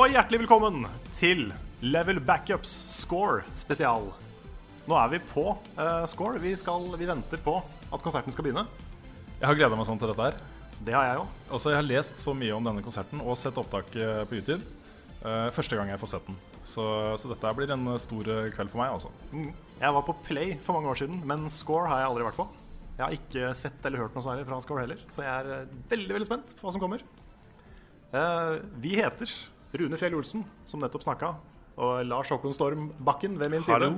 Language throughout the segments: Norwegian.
Og hjertelig velkommen til Level Backups Score spesial. Nå er vi på uh, Score. Vi, skal, vi venter på at konserten skal begynne. Jeg har gleda meg sånn til dette her. Det har jeg òg. Også, jeg har lest så mye om denne konserten og sett opptak eh, på YouTube. Uh, første gang jeg får sett den. Så, så dette blir en stor kveld for meg. altså. Mm. Jeg var på Play for mange år siden, men Score har jeg aldri vært på. Jeg har ikke sett eller hørt noe særlig fra Score heller, så jeg er veldig veldig spent på hva som kommer. Uh, vi heter Rune Fjell Olsen, som nettopp snakka, og Lars Håkon Storm Bakken ved min side.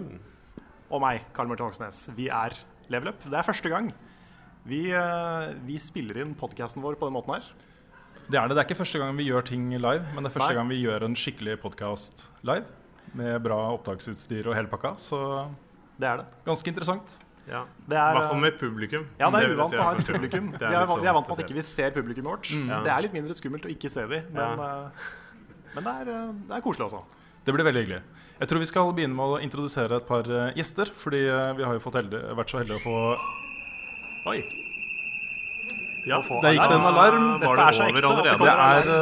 Og meg, Karl Martin Hoksnes. Vi er Level Up. Det er første gang vi, eh, vi spiller inn podkasten vår på den måten her. Det er det. Det er ikke første gang vi gjør ting live, men det er første Nei. gang vi gjør en skikkelig podkast live. Med bra opptaksutstyr og hele pakka. Så Det er det. ganske interessant. Ja. Det I er, hvert fall med publikum. Ja, det er uvant å ha et publikum. Vi er er, vant med at ikke vi ser publikummet vårt. Ja. Det er litt mindre skummelt å ikke se dem, men, Ja. eh, men det, er, eh, det er koselig også. Det blir veldig hyggelig. Jeg tror vi skal begynne med å introdusere et par eh, gjester. Fordi eh, vi har jo fått heldig, vært så heldige å få Oi. Ja, få Der gikk det en alarm. Var Dette det er så over ekte det allerede?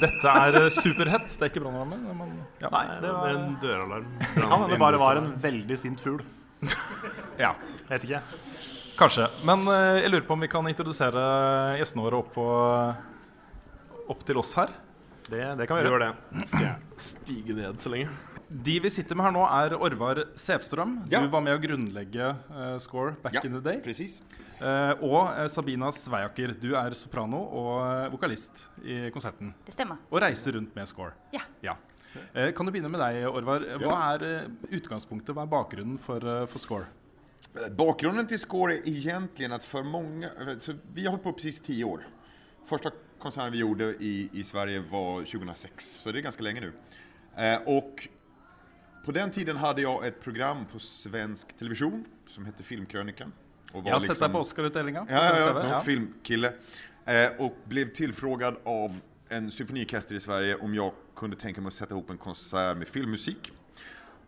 Det er, dette er superhett. Det er ikke brannalarmen? Ja. Nei, det var, en døralarm. kan hende det bare var en veldig sint fugl. ja. Vet ikke. Kanskje. Men jeg lurer på om vi kan introdusere gjestene våre opp, på, opp til oss her. Det, det kan vi gjøre. Det. Skal jeg stige ned så lenge? De vi sitter med her nå, er Orvar Sevstrøm. Ja. Du var med å grunnlegge uh, Score back Ja, in the day. precis. Uh, og uh, Sabina Sveiaker, du er soprano og vokalist i konserten. Det stemmer. Og reiser rundt med Score. Ja. Eh, kan du begynne med deg, Orvar? Hva er utgangspunktet, hva er bakgrunnen for, for Score? Bakgrunnen til Score er egentlig at for många, så vi har holdt på precis ti år. Första konserten vi gjorde i, i Sverige var 2006, så det är ganska länge nu. Eh, och på den tiden hade jag ett program på svensk television som hette Filmkrönikan. Och var Jeg har sett liksom- deg på Oscar-utdelinga. Ja, ja, som ja, filmkille. Eh, och blev tillfrågad av en symfoniorkester i Sverige om jag kunde tänka mig att sätta ihop en konsert med filmmusik.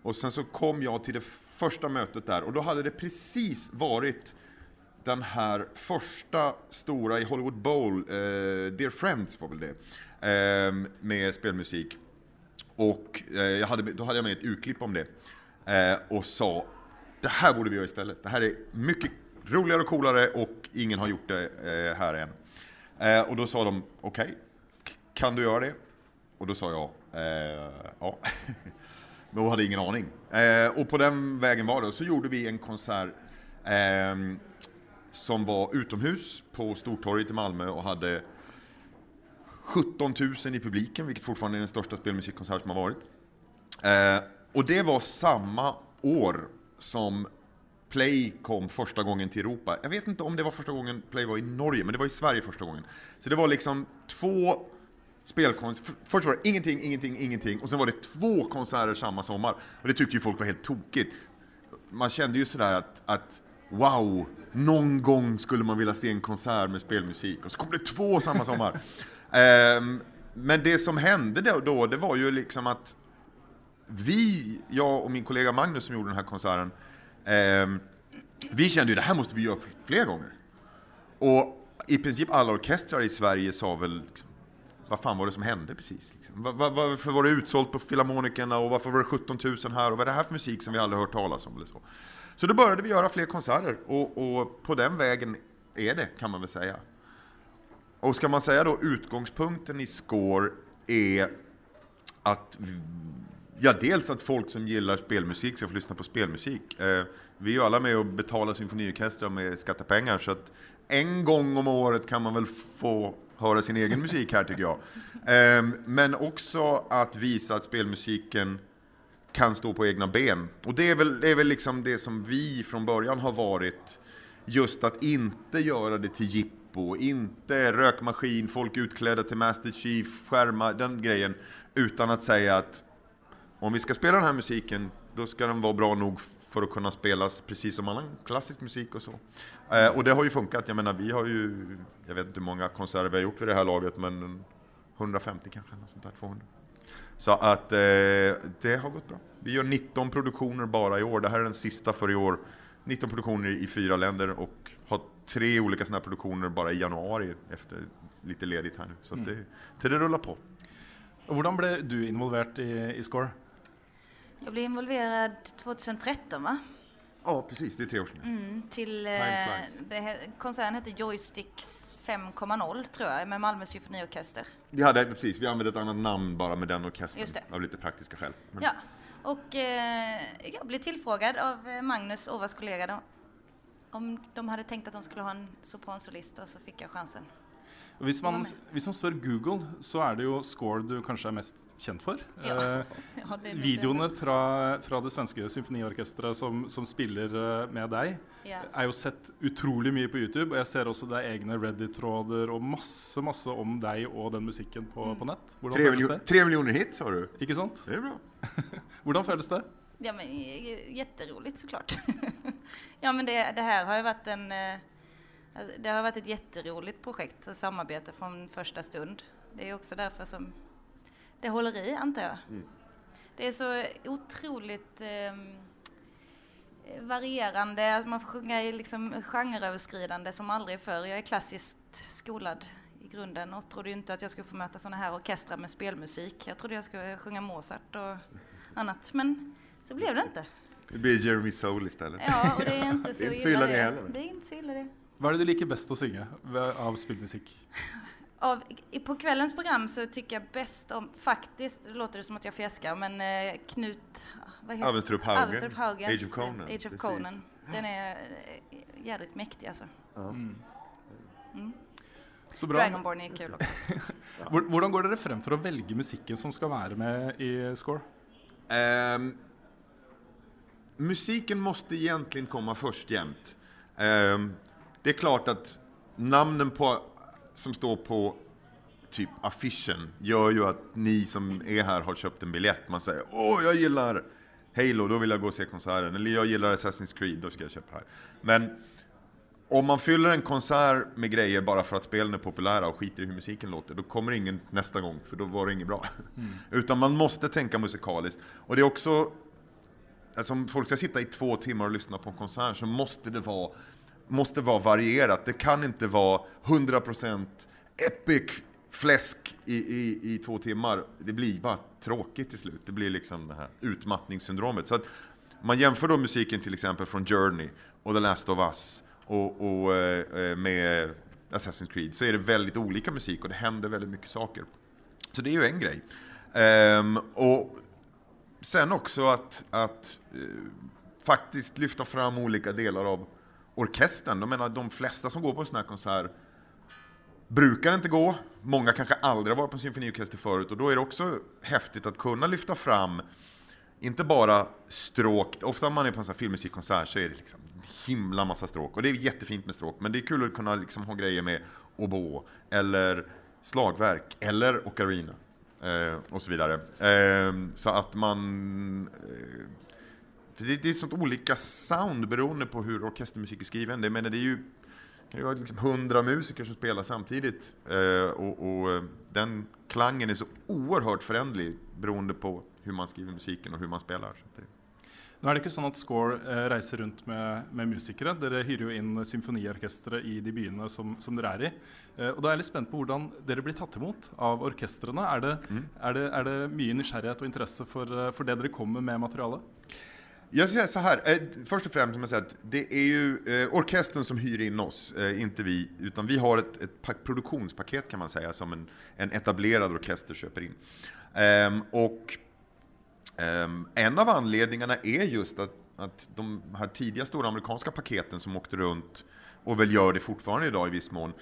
Och sen så kom jag till det första mötet där och då hade det precis varit den här första stora i Hollywood Bowl, eh, Dear Friends var väl det, eh, med spelmusik. Och eh, hade, då hade med ett urklipp om det eh, och sa det här borde vi göra istället. Det här är mycket roligare och coolare och ingen har gjort det eh, här än. Eh, och då sa de okej, k- kan du göra det? Och då sa jag ja. Men hon hade ingen aning. Och på den vägen var det. Och så gjorde vi en konsert ehm, som var utomhus på Stortorget i Malmö och hade 17 000 i publiken, vilket fortfarande är den största spelmusikkonsert som har varit. Eh, och det var samma år som Play kom första gången till Europa. Jag vet inte om det var första gången Play var i Norge, men det var i Sverige första gången. Så det var liksom två spelkonserter. Först var det ingenting, ingenting, ingenting och sen var det två konserter samma sommar. Och det tyckte ju folk var helt tokigt. Man kände ju sådär att, att wow, någon gång skulle man vilja se en konsert med spelmusik. Och så kom det två samma sommar. Ehm, men det som hände då, då, det var ju liksom att vi, jag och min kollega Magnus som gjorde den här konserten, ehm, vi kände ju det här måste vi göra fler gånger. Och i princip alla orkestrar i Sverige sa väl, liksom, vad fan var det som hände precis? Liksom? Var, var, varför var det utsålt på Filharmonikerna och varför var det 17 000 här och vad är det här för musik som vi aldrig hört talas om? Eller så. Så då började vi göra fler konserter och, och på den vägen är det kan man väl säga. Och ska man säga då utgångspunkten i Score är att Ja, dels att folk som gillar spelmusik ska få lyssna på spelmusik. Eh, vi är ju alla med och betalar symfoniorkestrar med skattepengar så att en gång om året kan man väl få höra sin egen musik här tycker jag. Eh, men också att visa att spelmusiken kan stå på egna ben. Och det är väl, det är väl liksom det som vi från början har varit. Just att inte göra det till jippo, inte rökmaskin, folk utklädda till Master Chief, skärmar, den grejen. Utan att säga att om vi ska spela den här musiken, då ska den vara bra nog för att kunna spelas precis som annan klassisk musik och så. Eh, och det har ju funkat. Jag menar, vi har ju, jag vet inte hur många konserter vi har gjort vid det här laget, men 150 kanske, något sånt där, 200. Så att eh, det har gått bra. Vi gör 19 produktioner bara i år. Det här är den sista för i år. 19 produktioner i fyra länder och har tre olika sådana här produktioner bara i januari efter lite ledigt här nu. Så att det, till det rullar på. Og Hvordan ble du involvert i, i Score? Jag blev involverad 2013 va? Ja, precis. Det är tre år sedan. Mm, till, eh, det, konserten hette Joysticks 5.0 tror jag med Malmö symfoniorkester. Vi, hade, precis, vi använde ett annat namn bara med den orkestern av lite praktiska skäl. Men, Ja, och eh, jag blev tillfrågad av eh, Magnus, Ovas kollega, om de hade tänkt att de skulle ha en sopransolist och så fick jag chansen. Hvis man, hvis man spør Google, så er det jo Score du kanskje er mest kjent for. Ja. Eh, Ja, det videoene fra, fra det svenske symfoniorkestret som, som spiller eh, med deg. Ja. er jo sett utrolig mye på YouTube. Og jeg ser også det er egne Reddit-tråder og masse masse om deg og den musikken på, Mm. på nett. Hvordan tre, føles det? tre millioner hit, har du. Ikke sant? Det er bra. Hvordan føles det? Ja, men Kjemperolig, så klart. ja, men det, det her har jo vært en... eh, Det har varit ett jätteroligt projekt och samarbete från första stund. Det är också därför som det håller i, antar jag. Det är så otroligt ehm, varierande. Man får sjunga i liksom genreöverskridande som aldrig förr. Jag är klassiskt skolad i grunden och trodde ikke inte att jag skulle få möta sådana här orkestrar med spelmusik. Jag trodde jag skulle sjunga Mozart och annat. Men så blev det inte. Det blir Jeremy Soule istället. Ja, och det är inte så illa det det. heller. Det är inte så illa det. Hva er det du liker best å synge av spillmusikk? Av, på kveldens program så tycker jeg best om, faktisk, det låter det som att jag fjäskar, men eh, Knut... Vad heter- Avenstrup Haugen. Haugens, Age of Conan. Age of Conan. Den är eh, jädrigt altså. alltså. Så bra. Dragonborn er kul også. Hvordan går dere frem for å velge musikken som skal være med i Score? Um, musiken måste egentligen komma först jämt. Ehm, det är klart att namnen på, som står på typ affischen gör ju att ni som är här har köpt en biljett. Man säger åh, jag gillar Halo, då vill jag gå och se konserten. Eller jag gillar Assassin's Creed, då ska jag köpa det här. Men om man fyller en konsert med grejer bara för att spelen är populära och skiter i hur musiken låter, då kommer ingen nästa gång, för då var det inget bra. Utan man måste tänka musikaliskt. Och det är också, alltså om folk ska sitta i två timmar och lyssna på en konsert så måste det vara, måste vara varierat. Det kan inte vara 100% epic fläsk i, i, i två timmar. Det blir bara tråkigt till slut. Det blir liksom det här utmattningssyndromet. Så att man jämför då musiken till exempel från Journey och The Last of Us och, och eh, med Assassin's Creed så är det väldigt olika musik och det händer väldigt mycket saker. Så det är ju en grej. Ehm, och sen också att, att eh, faktiskt lyfta fram olika delar av orkestern. Jag menar, de flesta som går på en sån här konsert brukar inte gå. Många kanske aldrig har varit på en symfoniorkester förut och då är det också häftigt att kunna lyfta fram inte bara stråk, ofta när man är på en sån här filmmusikkonsert så är det liksom en himla massa stråk och det är jättefint med stråk men det är kul att kunna liksom ha grejer med oboe eller slagverk eller ocarina eh, och så vidare. Eh, så att man eh, för det, det är sånt olika sound beroende på hur orkestermusik är skriven. Det, menar, det är ju kan ju vara liksom hundra musiker som spelar samtidigt. Eh, och, och eh, den klangen är så oerhört förändlig beroende på hur man skriver musiken och hur man spelar. Så det, Nå er det ikke sånn at Score eh, reiser rundt med, med musikere. Dere hyrer jo inn symfoniorkestre i de byene som, som dere er i. Eh, og da er jeg litt spent på hvordan dere blir tatt imot av orkestrene. Er det, er det, er det mye nysgjerrighet og interesse for, eh, for det dere kommer med materiale? Jag säger så här, eh, först och främst som jag säger att det är ju eh, orkestern som hyr in oss, eh, inte vi, utan vi har ett, ett produktionspaket kan man säga som en, en etablerad orkester köper in. Ehm, och ehm, en av anledningarna är just att, att de här tidiga stora amerikanska paketen som åkte runt och väl gör det fortfarande idag i viss mån,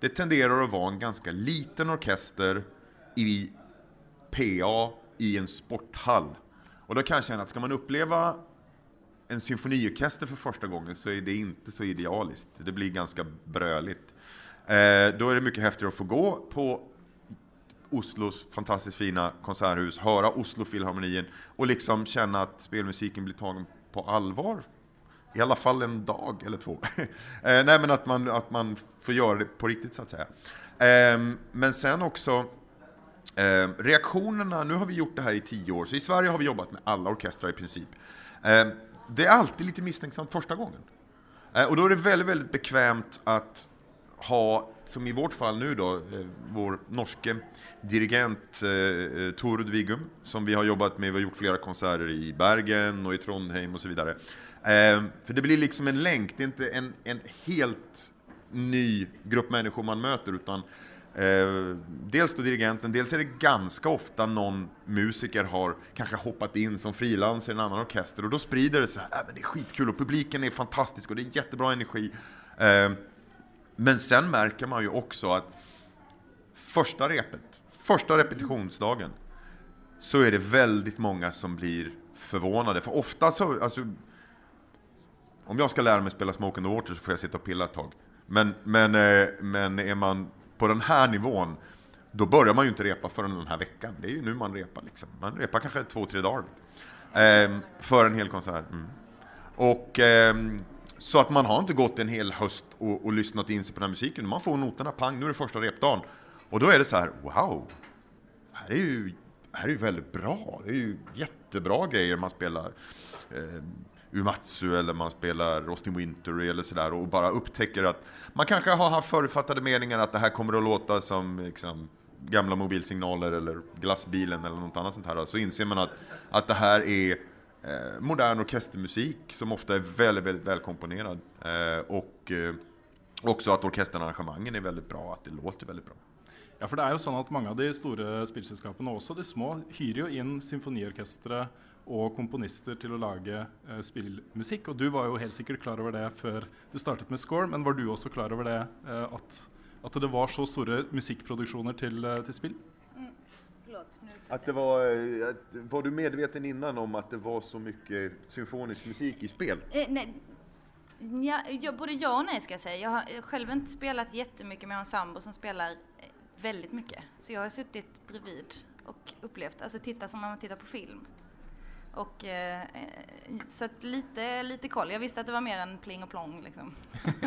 det tenderar att vara en ganska liten orkester i PA i en sporthall. Och då kan jag känna att ska man uppleva en symfoniorkester för första gången så är det inte så idealiskt. Det blir ganska bröligt. Eh, då är det mycket häftigare att få gå på Oslos fantastiskt fina konserthus, höra Oslofilharmonien och liksom känna att spelmusiken blir tagen på allvar. I alla fall en dag eller två. eh, nej, men att man, att man får göra det på riktigt så att säga. Eh, men sen också Eh, reaktionerna, nu har vi gjort det här i tio år, så i Sverige har vi jobbat med alla orkestrar i princip. Eh, det är alltid lite misstänksamt första gången. Eh, och då är det väldigt, väldigt bekvämt att ha, som i vårt fall nu då, eh, vår norske dirigent eh, eh, Vigum, som vi har jobbat med, vi har gjort flera konserter i Bergen och i Trondheim och så vidare. Eh, för det blir liksom en länk, det är inte en, en helt ny grupp människor man möter, utan Eh, dels då dirigenten, dels är det ganska ofta någon musiker har kanske hoppat in som frilansare i en annan orkester och då sprider det här, äh, det är skitkul och publiken är fantastisk och det är jättebra energi. Eh, men sen märker man ju också att första repet, första repetitionsdagen, så är det väldigt många som blir förvånade. För ofta så, alltså, om jag ska lära mig spela Smoke on the Water så får jag sitta och pilla ett tag. Men, men, eh, men är man på den här nivån, då börjar man ju inte repa förrän den här veckan. Det är ju nu man repar liksom. Man repar kanske två, tre dagar. Eh, för en hel konsert. Mm. Och eh, så att man har inte gått en hel höst och, och, lyssnat in sig på den här musiken. Man får noterna, pang, nu är det första repdagen. Och då är det så här, wow! Här är ju, här är ju väldigt bra. Det är ju jättebra grejer man spelar. Eh, Umatsu eller man spelar Austin Winter eller sådär och bara upptäcker att man kanske har haft förutfattade meningar att det här kommer att låta som liksom, gamla mobilsignaler eller glassbilen eller något annat sånt här. Så inser man att, att det här är eh, modern orkestermusik som ofta är väldigt, väldigt välkomponerad. Eh, och eh, också att orkesterarrangemangen är väldigt bra, att det låter väldigt bra. Ja, for det er jo sånn at Mange av de store spillselskapene, også de små, hyrer jo inn symfoniorkestre og komponister til å lage eh, spillmusikk. Og du var jo helt sikkert klar over det før du startet med Score, men var du også klar over det eh, at, at, det var så store musikkproduksjoner til, eh, til spill? Mm. Det var, at, var du medveten innan om at det var så mye symfonisk musikk i spill? Eh, nej. Ja, jag, både ja och nej ska jag säga. Jag har själv inte spelat jättemycket med en sambo som spelar eh, väldigt mycket. Så jag har suttit bredvid och upplevt, alltså titta som när man tittar på film. Och, eh, så att lite, lite koll. Jag visste att det var mer än pling och plong. Liksom.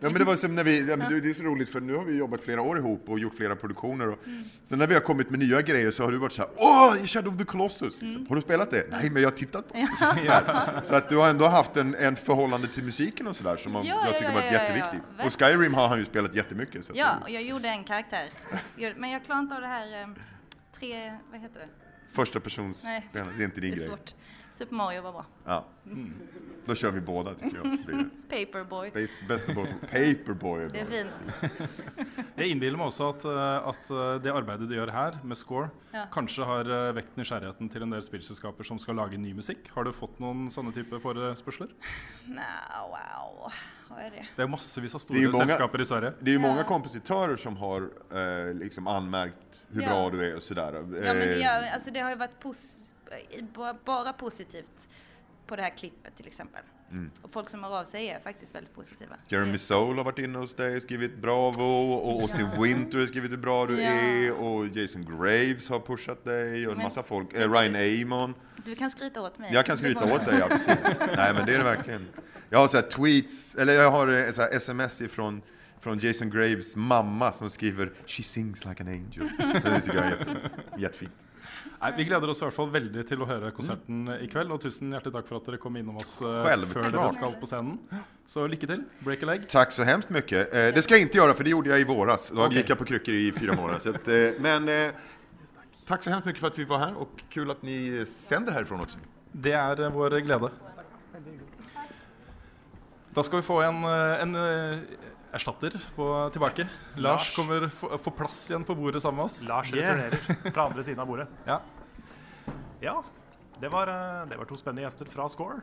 ja, men det var som när vi, det är så roligt för nu har vi jobbat flera år ihop och gjort flera produktioner. Och mm. Sen när vi har kommit med nya grejer så har du varit så här, åh, Shadow of the Colossus! Mm. Har du spelat det? Nej, men jag har tittat på det. Ja. Så att du har ändå haft en, en förhållande till musiken och sådär som ja, jag tycker ja, varit jätteviktig. Och Skyrim har han ju spelat jättemycket. Så ja, och jag gjorde en karaktär. Men jag klarar inte av det här, eh, tre, vad heter det? Första persons Nej, det är inte din det är grej. Svårt. Super Mario var bra. Ja. Mm. Då kör vi båda tycker jag. Paperboy. Best, best Paperboy. Det är fint. jeg innbiller meg også at, eh, at, eh, det arbeidet du gjør her, med Score, ja. kanskje har eh, vekt nysgjerrigheten til en del spillselskaper som skal lage ny musikk. Har du fått noen sånne type forespørsler? Nei, wow. Vad är det? Det är massevis av stora sällskaper i Sverige. Det är ju många ja. kompositörer som har eh, liksom anmärkt hur ja. bra du är och sådär. Ja, men det, ja, alltså det har ju varit pos bara positivt på det her klippet till exempel. Mm. Och folk som hör av sig är faktiskt väldigt positiva. Jeremy Soule har varit inne hos dig och skrivit bravo och Austin ja. Winter har skrivit hur bra du ja. är och Jason Graves har pushat dig och en men, massa folk. Eh, Ryan Amon. Du kan skryta åt mig. Jag kan skryta åt dig, ja precis. Nej men det är det verkligen. Jag har så här tweets, eller jag har eh, så sms ifrån från Jason Graves mamma som skriver She sings like an angel. det tycker jag är jätte, jättefint. Nei, vi gleder oss i hvert fall veldig til å høre konserten mm. i kveld. Og tusen hjertelig takk for at dere kom innom oss uh, før dere skal på scenen. Så lykke til. Break a leg. Takk så hemskt mye. Eh, det skal jeg ikke gjøre, for det gjorde jeg i våras. Da okay. gikk jeg på krykker i fyra måneder. Så att, eh, men eh, takk så hemskt mye for at vi var her, og kul at ni sender herfra også. Det er eh, vår glede. Da skal vi få en, eh, en erstatter på, tilbake. Lars, Lars kommer få plass igjen på bordet sammen med oss. Lars returnerer yeah. fra andre siden av bordet. Ja, ja det, var, eh, det var to spennende gjester fra Score.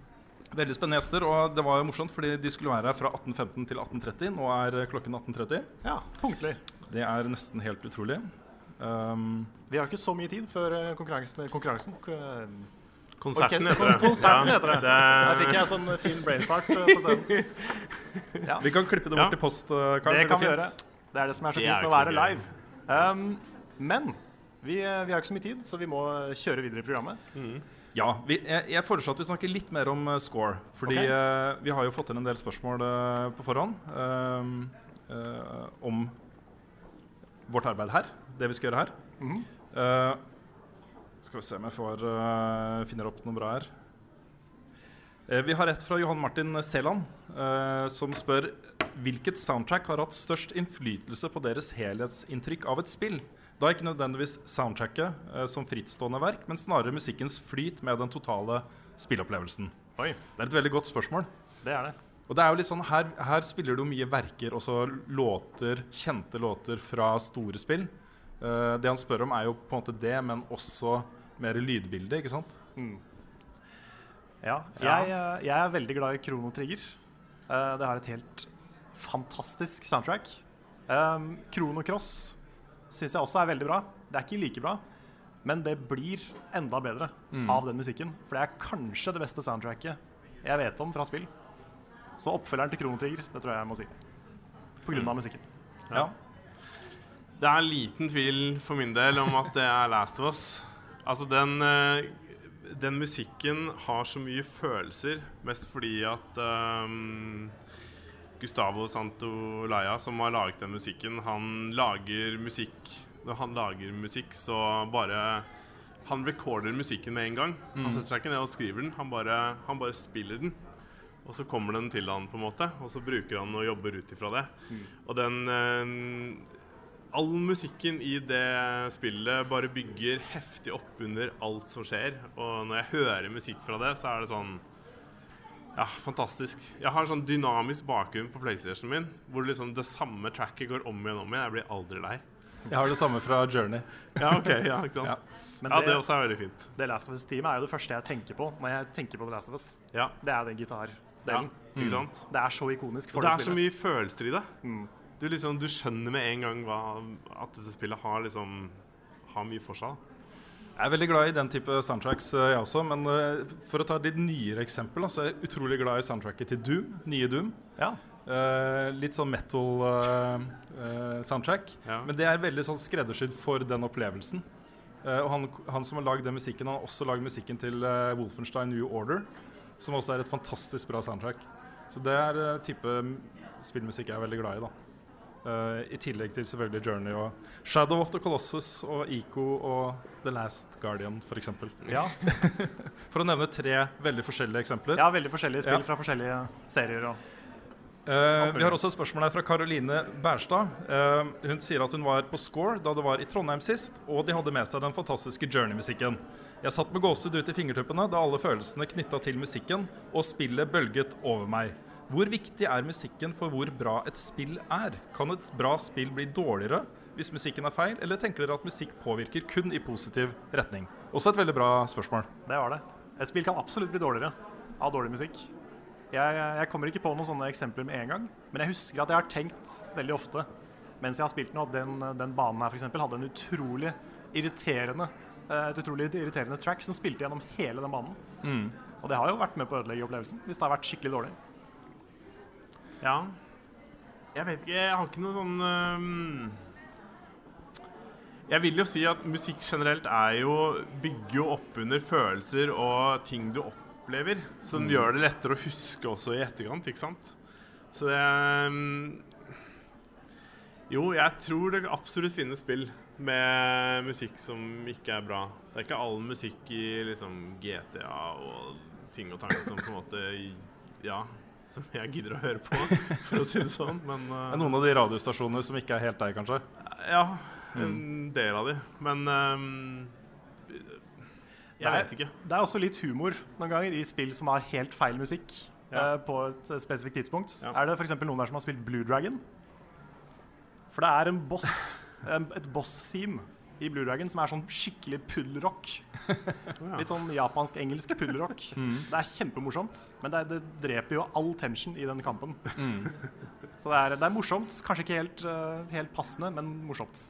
Veldig spennende gjester, og det var jo morsomt, fordi de skulle være her fra 1815 til 1830. Nå er klokken 18.30. Ja, punktlig. Det er nesten helt utrolig. Um, Vi har ikke så mye tid før eh, konkurransen. konkurransen. Konserten heter det. Konserten heter det. det. Der fikk jeg sånn fin brainfart eh, på scenen. Ja. Vi kan klippe det bort ja. i post, uh, Karl. Det kan vi gjøre. Det er det som er så fint med å være live. Um, men vi, eh, vi, har ikke så mye tid, så vi må kjøre videre i programmet. Mm. Ja, vi, jeg, jeg, foreslår at vi snakker litt mer om uh, score. Fordi okay. uh, vi har jo fått inn en del spørsmål uh, på forhånd om vårt arbeid her. Det vi skal gjøre her. Mm. Skal vi se om jeg får, uh, finner opp noe bra her. Uh, vi har et fra Johan Martin Seland, uh, som spør Hvilket soundtrack har hatt størst innflytelse på deres helhetsinntrykk av et spill? Da ikke nødvendigvis soundtracket som frittstående verk, men snarere musikkens flyt med den totale spillopplevelsen. Oi, Det er et veldig godt spørsmål. det er det. Og det er jo litt sånn, Her, her spiller du mye verker, også låter, kjente låter fra store spill. Eh, det han spør om, er jo på en måte det, men også mer lydbilde, ikke sant? Ja, jeg, eh, jeg er veldig glad i Krono Trigger. Eh, det har et helt fantastisk soundtrack. Um, Chrono Cross syns jeg også er veldig bra. Det er ikke like bra, men det blir enda bedre av den musikken. For det er kanskje det beste soundtracket jeg vet om fra spill. Så oppfølgeren til Krono Trigger, det tror jeg jeg må si. På grunn av musikken. Ja. Det er liten tvil for min del om at det er Last of Us. Altså, den, eh, den musikken har så mye følelser, mest fordi at um, Gustavo Santolaya, som har laget den musikken, han lager musikk Når han lager musikk, så bare Han recorder musikken med en gang. Han setter seg ikke ned og skriver den, han bare, han bare spiller den. Og så kommer den til han, på en måte, og så bruker han og jobber ut ifra det. Og den eh, All musikken i det spillet bare bygger heftig opp under alt som skjer. Og når jeg hører musikk fra det, så er det sånn Ja, fantastisk. Jeg har sånn dynamisk bakgrunn på PlayStationen min, hvor liksom det samme tracket går om igjen og om igjen. Jeg blir aldri lei. Jeg har det samme fra Journey. Ja, ok, ja, ikke sant? Ja. Men ja, det, det også er veldig fint. det Last of Us-teamet er jo det første jeg tenker på når jeg tenker på The Last of Us. Ja, Det er den ja gitardelen. ikke sant? Det er så ikonisk for det det, er så mye følelser i det. Mm. Du, liksom, du skjønner med en gang hva, at dette spillet har, liksom, har mye for seg. Jeg er veldig glad i den type soundtracks, eh, jeg også. Men eh, for å ta et litt nyere eksempel, så er jeg utrolig glad i soundtracket til Doom. Nye Doom. Ja. Uh, litt sånn metal-soundtrack. Ja. Men det er veldig sånn skreddersydd for den opplevelsen. Og han, han som har lagd den musikken, han har også lagd musikken til Wolfenstein New Order. Som også er et fantastisk bra soundtrack. Så det er type spillmusikk jeg er veldig glad i. da Eh, I tillegg til selvfølgelig Journey og Shadow of the Colossus og Eco og The Last Guardian f.eks. Ja. For å nevne tre veldig forskjellige eksempler. ja, veldig forskjellige spill Ja. fra forskjellige serier. Og. Eh, vi har også et spørsmål her fra Karoline Bærstad. Uh, hun sier at hun var på Score da det var i Trondheim sist, og de hadde med seg den fantastiske Journey-musikken. Jeg satt med gåsehud ut i fingertuppene da alle følelsene knytta til musikken og spillet bølget over meg. Hvor viktig er musikken for hvor bra et spill er? Kan et bra spill bli dårligere hvis musikken er feil, eller tenker dere at musikk påvirker kun i positiv retning? Også et veldig bra spørsmål. Det var det. Et spill kan absolutt bli dårligere av dårlig musikk. Jeg, jeg kommer ikke på noen sånne eksempler med en gang, men jeg husker at jeg har tenkt veldig ofte mens jeg har spilt den, at den, den banen her eksempel, hadde en utrolig irriterende eh, et utrolig irriterende track som spilte gjennom hele den banen. Og det har jo vært med på å ødelegge opplevelsen hvis det har vært skikkelig dårlig. Ja. Jeg vet ikke, jeg har ikke noe sånn um, Jeg vil jo si at musikk generelt er jo bygger jo opp under følelser og ting du opplever. Så den mm. gjør det lettere å huske også i etterkant, ikke sant? Så det øhm, Jo, jeg tror det absolutt finnes spill med musikk som ikke er bra. Det er ikke all musikk i liksom GTA og ting og tang som på en måte Ja, som jeg gidder å høre på, for å si det sånn. Men Det er noen av de radiostasjonene som ikke er helt deg, kanskje? ja, en del av de. Men um, Jeg vet ikke. Det er også litt humor noen ganger i spill som har helt feil musikk Ja. uh, på et spesifikt tidspunkt. Ja. Er det f.eks. noen der som har spilt Blue Dragon? For det er en boss, et boss-theme i Blue Dragon som er sånn skikkelig pullrock. Litt sånn japansk-engelsk puddelrock. Det er kjempemorsomt, men det, det dreper jo all tension i den kampen. Så det er, det er morsomt. Kanskje ikke helt, eh, helt passende, men morsomt.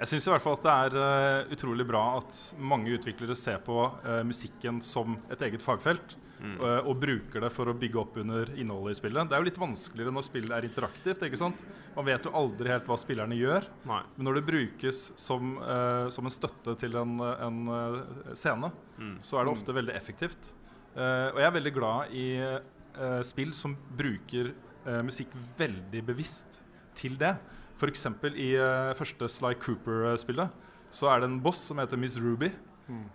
Jeg syns i hvert fall at det er uh, utrolig bra at mange utviklere ser på uh, musikken som et eget fagfelt. eh, og bruker det for å bygge opp under innholdet i spillet. Det er jo litt vanskeligere når spillet er interaktivt. ikke sant? Man vet jo aldri helt hva spillerne gjør. Nei. Men når det brukes som, som en støtte til en, en scene, så er det ofte veldig effektivt. Og jeg er veldig glad i spill som bruker musikk veldig bevisst til det. F.eks. i uh, første Sly Cooper-spillet så er det en boss som heter Miss Ruby.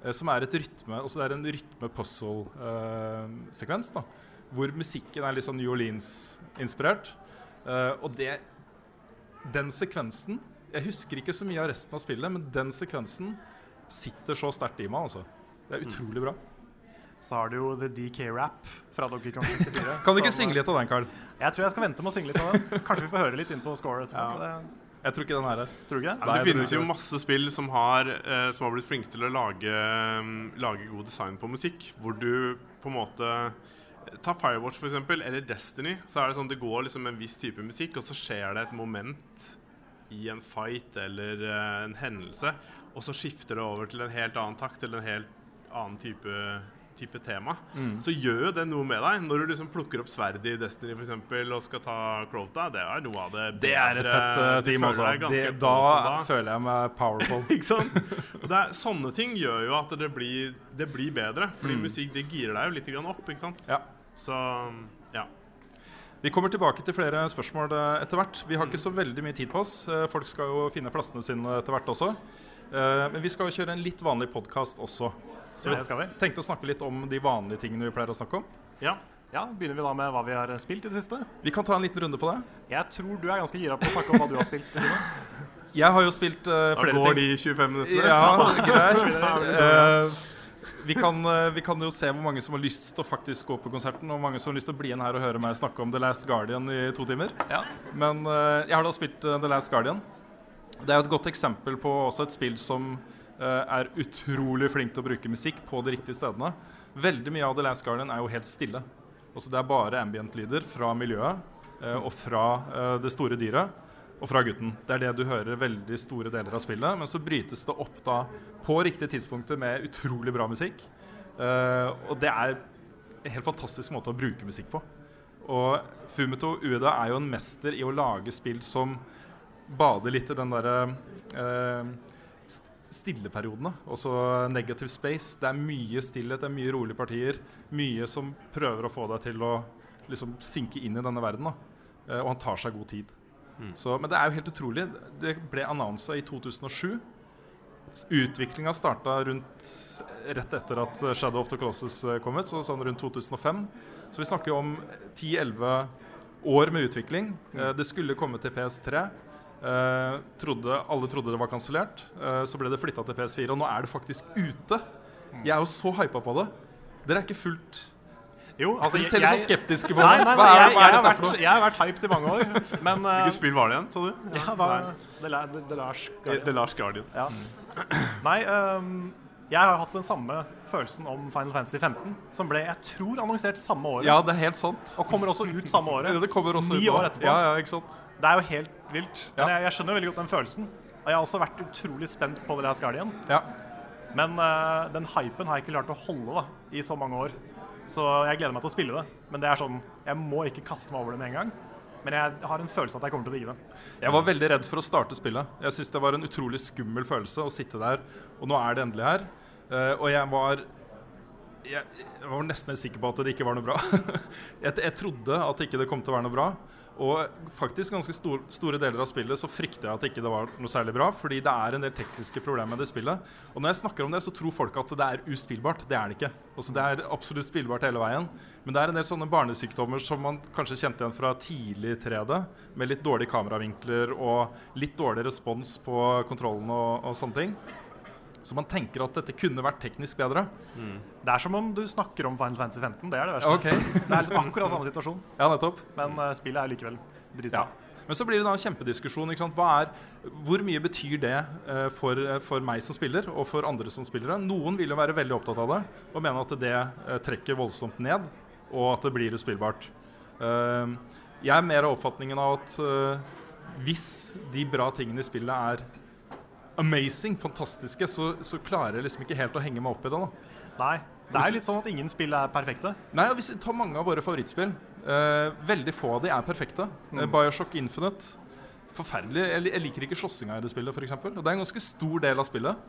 eh, som er et rytme, det er en rytme-puzzle-sekvens. da hvor musikken er litt sånn New Orleans-inspirert. Eh, og det Den sekvensen Jeg husker ikke så mye av resten av spillet, men den sekvensen sitter så sterkt i meg, altså. Det er utrolig bra. Så har du jo The DK Rap fra Donkey Kong 64. Kan du ikke synge litt av den, Carl? Jeg tror jeg skal vente med å synge litt av den. Kanskje vi får høre litt inn på score etterpå. Det, Jeg tror ikke den her er tror du ikke det? Nei, det finnes jo masse spill som har, eh, som har blitt flinke til å lage, um, lage god design på musikk. Hvor du på en måte Ta Firewatch, for eksempel, eller Destiny. Så er det sånn det går liksom en viss type musikk, og så skjer det et moment i en fight eller uh, en hendelse, og så skifter det over til en helt annen takt eller en helt annen type, type tema. Mm. Så gjør jo det noe med deg. Når du liksom plukker opp sverdet i Destiny for eksempel, og skal ta Crota, det er noe av det Det er et fett uh, team, altså. Det, da da, føler jeg meg powerful. ikke sant? Det er, sånne ting gjør jo at det blir, det blir bedre. Fordi Mm. musikk det girer deg jo litt opp. ikke sant? Ja. Så ja. Vi kommer tilbake til flere spørsmål eh, etter hvert. Vi har ikke så veldig mye tid på oss. Eh, Folk skal jo finne plassene sine etter hvert også. Men vi skal jo kjøre en litt vanlig podkast også. Så vi skal vi. tenkte å snakke litt om de vanlige tingene vi pleier å snakke om. ja. Ja, Begynner vi da med hva vi har spilt i det siste? Vi kan ta en liten runde på det. Jeg tror du er ganske gira på å snakke om hva du har spilt. Jeg har jo spilt Da flere går ting. de 25 minuttene. Ja, greit. Eh, vi, kan, uh, vi kan jo se hvor mange som har lyst til å faktisk gå på konserten, og hvor mange som har lyst til å bli igjen her og høre meg snakke om The Last Guardian i to timer. Ja. Men jeg har da spilt The Last Guardian. Det er jo et godt eksempel på også et spill som er utrolig flink til å bruke musikk på de riktige stedene. Veldig mye av The Last Guardian er jo helt stille. Også det er bare ambient-lyder fra miljøet eh, og fra eh, det store dyret og fra gutten. Det er det du hører veldig store deler av spillet. Men så brytes det opp da på riktige tidspunkter med utrolig bra musikk. Eh, og det er en helt fantastisk måte å bruke musikk på. Og Fumito Ueda er jo en mester i å lage spill som bader litt i den derre eh, st- stilleperiodene. Også negative space. Det er mye stillhet, det er mye rolige partier. Mye som prøver å få deg til å liksom synke inn i denne verden. Da. Eh, og han tar seg god tid. Så, men det er jo helt utrolig. Det ble annonsa i 2007. Utviklinga starta rundt rett etter at Shadow of the Colossus eh, kom ut, så sånn rundt 2005. Så vi snakker om 10-11 år med utvikling. Eh, det skulle komme til PS3. Eh, trodde, alle trodde det var kansellert. Uh, så ble det flytta til PS4, og nå er det faktisk ute. Jeg er jo så hypa på det. Dere er ikke fullt Jo, altså, Dere ser litt sånn skeptiske på det. nei, Hva er, jeg, hva er jeg, vært, jeg har vært hyped i mange år, men uh, Hvilket spill var det igjen, sa du? ja, hva, The, la- The, Lars The, The Lars Guardian. Ja. Nei, um, jeg har hatt den samme følelsen om Final Fantasy 15, som ble, jeg tror, annonsert samme året. Ja, det er helt sant. Og kommer også ut samme året. Det kommer også Ni ut år etterpå. Ja, ja, ikke sant? Det er jo helt vilt. Men jeg, jeg skjønner veldig godt den følelsen. Og jeg har også vært utrolig spent på The Last Guardian. Ja. Men uh, den hypen har jeg ikke klart å holde da, i så mange år. Så jeg gleder meg til å spille det. Men det er sånn, jeg må ikke kaste meg over det med en gang. Men jeg har en følelse at jeg kommer til å digge det. Jeg var veldig redd for å starte spillet. Jeg syns det var en utrolig skummel følelse å sitte der, og nå er det endelig her. Eh, og jeg var jeg, var nesten sikker på at det ikke var noe bra. jeg, jeg trodde at ikke det kom til å være noe bra. Og faktisk ganske stor, store deler av spillet så frykter jeg at ikke det var noe særlig bra, fordi det er en del tekniske problemer med det spillet. Og når jeg snakker om det, så tror folk at det er uspillbart. Det er det ikke. Også det er absolutt spillbart hele veien. Men det er en del sånne barnesykdommer som man kanskje kjente igjen fra tidlig 3D, med litt dårlige kameravinkler og litt dårlig respons på kontrollen og, og sånne ting. Så man tenker at dette kunne vært teknisk bedre. Det er som om du snakker om Final Fantasy 15. Det er det verste. Okay. Det er liksom akkurat samme situasjon. ja nettopp. Men uh, spillet er likevel dritbra. Ja. Men så blir det da en kjempediskusjon. Er, hvor mye betyr det uh, for, eh, for meg som spiller, og for andre som spillere? Noen vil jo være veldig opptatt av det og mene at det trekker voldsomt ned, og at det blir uspillbart. Eh, jeg er mer av oppfatningen av at hvis de bra tingene i spillet er amazing, fantastiske, så, så klarer jeg liksom ikke helt å henge meg opp i det. da. Nei. Det er jo litt sånn at ingen spill er perfekte. Nei, og Hvis vi tar mange av våre favorittspill eh, Veldig få av de er perfekte. Mm. Bioshock Infinite Forferdelig. Jeg, jeg liker ikke slåssinga i det spillet, f.eks. Og det er en ganske stor del av spillet.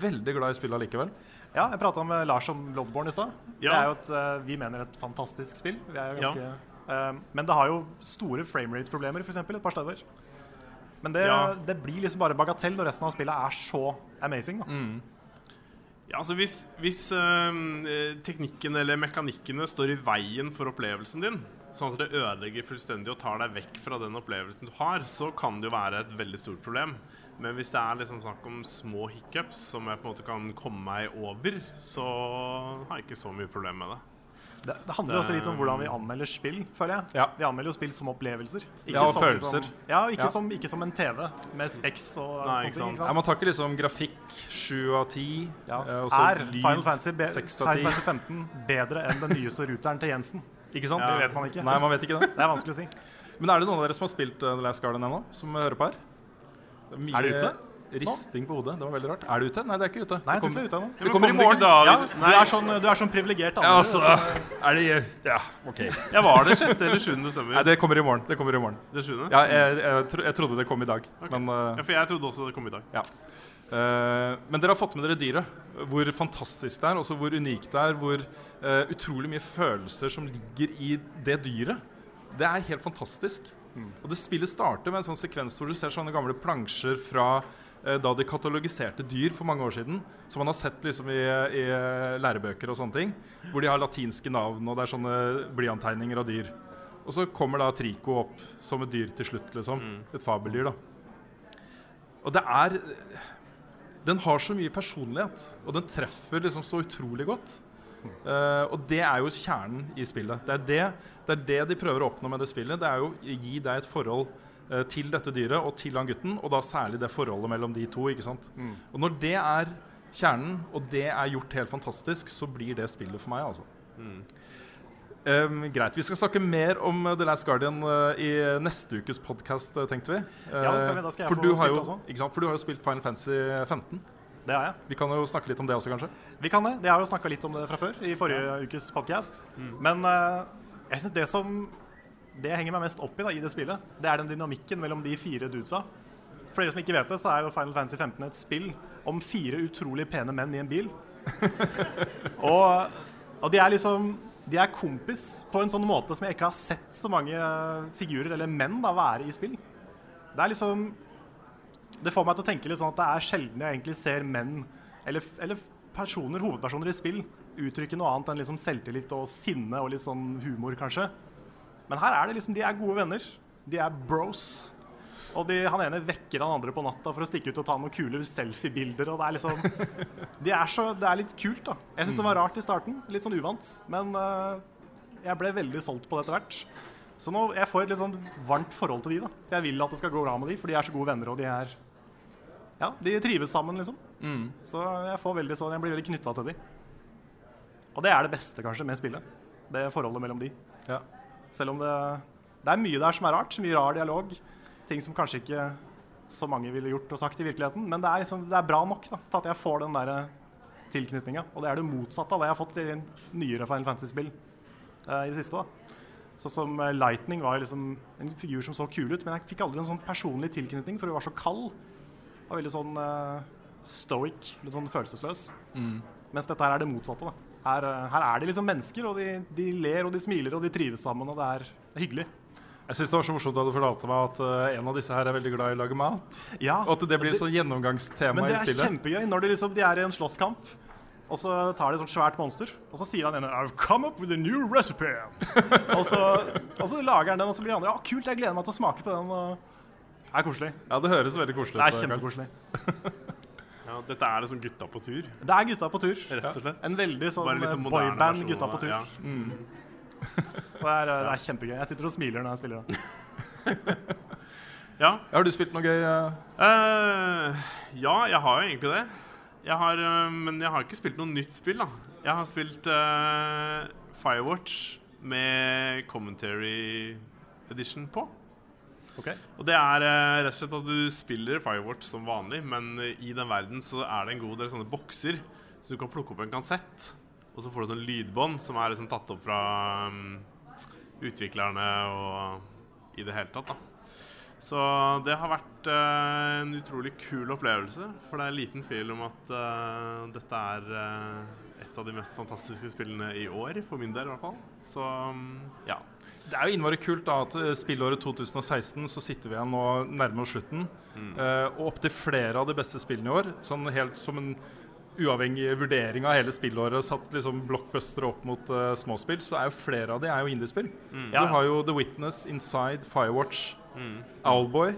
Veldig glad i spillet allikevel. Ja, jeg prata med Lars om Lovborn i stad. Det er jo et, eh, vi mener et fantastisk spill. Vi er jo ganske, eh, men det har jo store framerate-problemer f.eks. et par steder. Men det, Ja. det blir liksom bare bagatell når resten av spillet er så amazing. Da. Ja, altså Hvis, hvis eh, teknikken eller mekanikkene står i veien for opplevelsen din, sånn at det ødelegger fullstendig og tar deg vekk fra den opplevelsen du har, så kan det jo være et veldig stort problem. Men hvis det er liksom snakk om små hiccups som jeg på en måte kan komme meg over, så har jeg ikke så mye problem med det. Det, det handler jo også litt om hvordan vi anmelder spill, føler jeg. Ja. Vi anmelder jo spill som opplevelser. Ikke Ja, og som, følelser. Som, ja, ikke, Ja. Som, ikke som en TV med Specs og Nei, sånne ting. Nei, man tar ikke liksom grafikk 7 av 10. Ja. eh, Er Final Fantasy, be 6 Final Fantasy 15 bedre enn den nyeste ruteren til Jensen? Ikke sant? Det vet man ikke. Nei, man vet ikke det. Det er vanskelig å si. Men er det noen av dere som har spilt uh, The Last Garden ennå? Som hører på her? Det mye Er det ute? Risting på hodet. Det var veldig rart. Er du ute? Nei, det er ikke ute. Nei, jeg tror kom- ikke det er ute ennå. Det kommer i morgen. Ja, du er sånn, du er sånn privilegert Ja, altså, er det Ja, OK. jeg var det 6. eller 7. desember. Nei, det kommer i morgen. Det kommer i morgen. Det 7. Ja, jeg, jeg, tro, jeg trodde det kom i dag, Ok. men uh, Ja, for jeg trodde også det kom i dag. Ja. Uh, men dere har fått med dere dyret. Hvor fantastisk det er, også hvor unikt det er. Hvor uh, utrolig mye følelser som ligger i det dyret. Det er helt fantastisk. Og det spillet starter med en sånn sekvens hvor du ser sånne gamle plansjer fra da de katalogiserte dyr for mange år siden. Som man har sett liksom i, i eh, lærebøker og sånne ting. Hvor de har latinske navn, og det er sånne blyantegninger av dyr. Og så kommer da Trico opp som et dyr til slutt, liksom. Et fabeldyr, da. Og det er Den har så mye personlighet, og den treffer liksom så utrolig godt. Uh, og det er jo kjernen i spillet. Det er det, det er det de prøver å oppnå med det spillet. Det er jo å gi deg et forhold eh, til dette dyret og til han gutten, og da særlig det forholdet mellom de to. ikke sant? Og når det er kjernen, og det er gjort helt fantastisk, så blir det spillet for meg, altså. Um, greit. Vi skal snakke mer om uh, The Last Guardian uh, i neste ukes podkast, tenkte vi. Ja, det skal vi. Da skal jeg få du har spilt jo, også. sant? for du har jo spilt Final Fantasy 15. Det har jeg. Vi kan jo snakke litt om det også, kanskje. Vi kan det. Jeg har jo snakka litt om det fra før i forrige ukes podcast. Men eh, jeg syns det som Det jeg henger meg mest opp i da, i det spillet, det er den dynamikken mellom de fire dudesa. For dere som ikke vet det, så er jo Final Fantasy 15 et spill om fire utrolig pene menn i en bil. og, og de er liksom De er kompis på en sånn måte som jeg ikke har sett så mange figurer, eller menn, da, være i spill. Det er liksom det får meg til å tenke litt sånn at det er sjelden jeg egentlig ser menn, eller, eller personer, hovedpersoner i spill, uttrykke noe annet enn liksom selvtillit og sinne og litt sånn humor, kanskje. Men her er det liksom, de er gode venner. De er bros. Og de, han ene vekker han andre på natta for å stikke ut og ta noen kule selfie-bilder. og Det er liksom, de er så, det er litt kult, da. Jeg syns det var rart i starten. Litt sånn uvant. Men uh, jeg ble veldig solgt på det etter hvert. Så nå, jeg får et litt sånn varmt forhold til de. da. Jeg vil at det skal gå bra med de, for de er så gode venner, og de er Ja, de trives sammen, liksom. Så jeg, får veldig sånn, jeg blir veldig knytta til de. Og det er det beste, kanskje, med spillet. Det forholdet mellom de. Ja. Selv om det, det er mye der som er rart. Mye rar dialog. Ting som kanskje ikke så mange ville gjort og sagt i virkeligheten. Men det er, liksom, det er bra nok da, til at jeg får den der tilknytninga. Og det er det motsatte av det jeg har fått i nyere Final Fantasy-spill eh, i det siste. da. Så som eh, Lightning var liksom en figur som så kul ut, men jeg fikk aldri en sånn personlig tilknytning, for hun var så kald. Og veldig sånn eh, stoic, litt sånn følelsesløs. Mens dette her er det motsatte. da. Her, eh, her er de liksom mennesker, og de, de ler og de smiler og de trives sammen, og det er, det er hyggelig. Jeg syns det var så morsomt da du fortalte meg at uh, en av disse her er veldig glad i å lage mat. Ja, Og at det blir sånn gjennomgangstema i spillet. Men det er kjempegøy når de, liksom, de er i en slåsskamp, og så tar de et sånt svært monster, og så sier han ene I've come up with a new recipe. og, så, og så lager han den, og så blir de andre Ja, kult, jeg gleder meg til å smake på den. Og det er koselig. Ja, det høres veldig koselig ut. Det er kjempekoselig. Ja, dette er liksom gutta på tur, Det er gutta på tur. rett og slett. En veldig sånn litt sånn boyband gutta på tur. Ja. Så det er, det er kjempegøy. Jeg sitter og smiler når jeg spiller det. ja. Har du spilt noe gøy? Uh, Eh, ja, jeg har jo egentlig det. Jeg har, eh, men jeg har ikke spilt noe nytt spill, da. Jeg har spilt uh, Firewatch med commentary edition på. Ok. Og det er eh, rett og slett at du spiller Firewatch som vanlig, men eh, i den verden så er det en god del sånne bokser, så du kan plukke opp en kansett, og så får du sånn lydbånd som er liksom tatt opp fra um, utviklerne og i det hele tatt, da. Så det har vært uh, en utrolig kul opplevelse, for det er liten tvil om at uh, dette er uh, et av de mest fantastiske spillene i år, for min del i hvert fall. Så um, ja. Det er jo innmari kult da at eh, spillåret 2016 så sitter vi igjen nå nærme oss slutten. Mm. Uh, og opptil flere av de beste spillene i år. Sånn helt som en uavhengig vurdering av hele spillåret satt liksom blockbuster opp mot uh, småspill, så er jo flere av de er jo indiespill. Ja. Du har jo The Witness, Inside, Firewatch, Owlboy.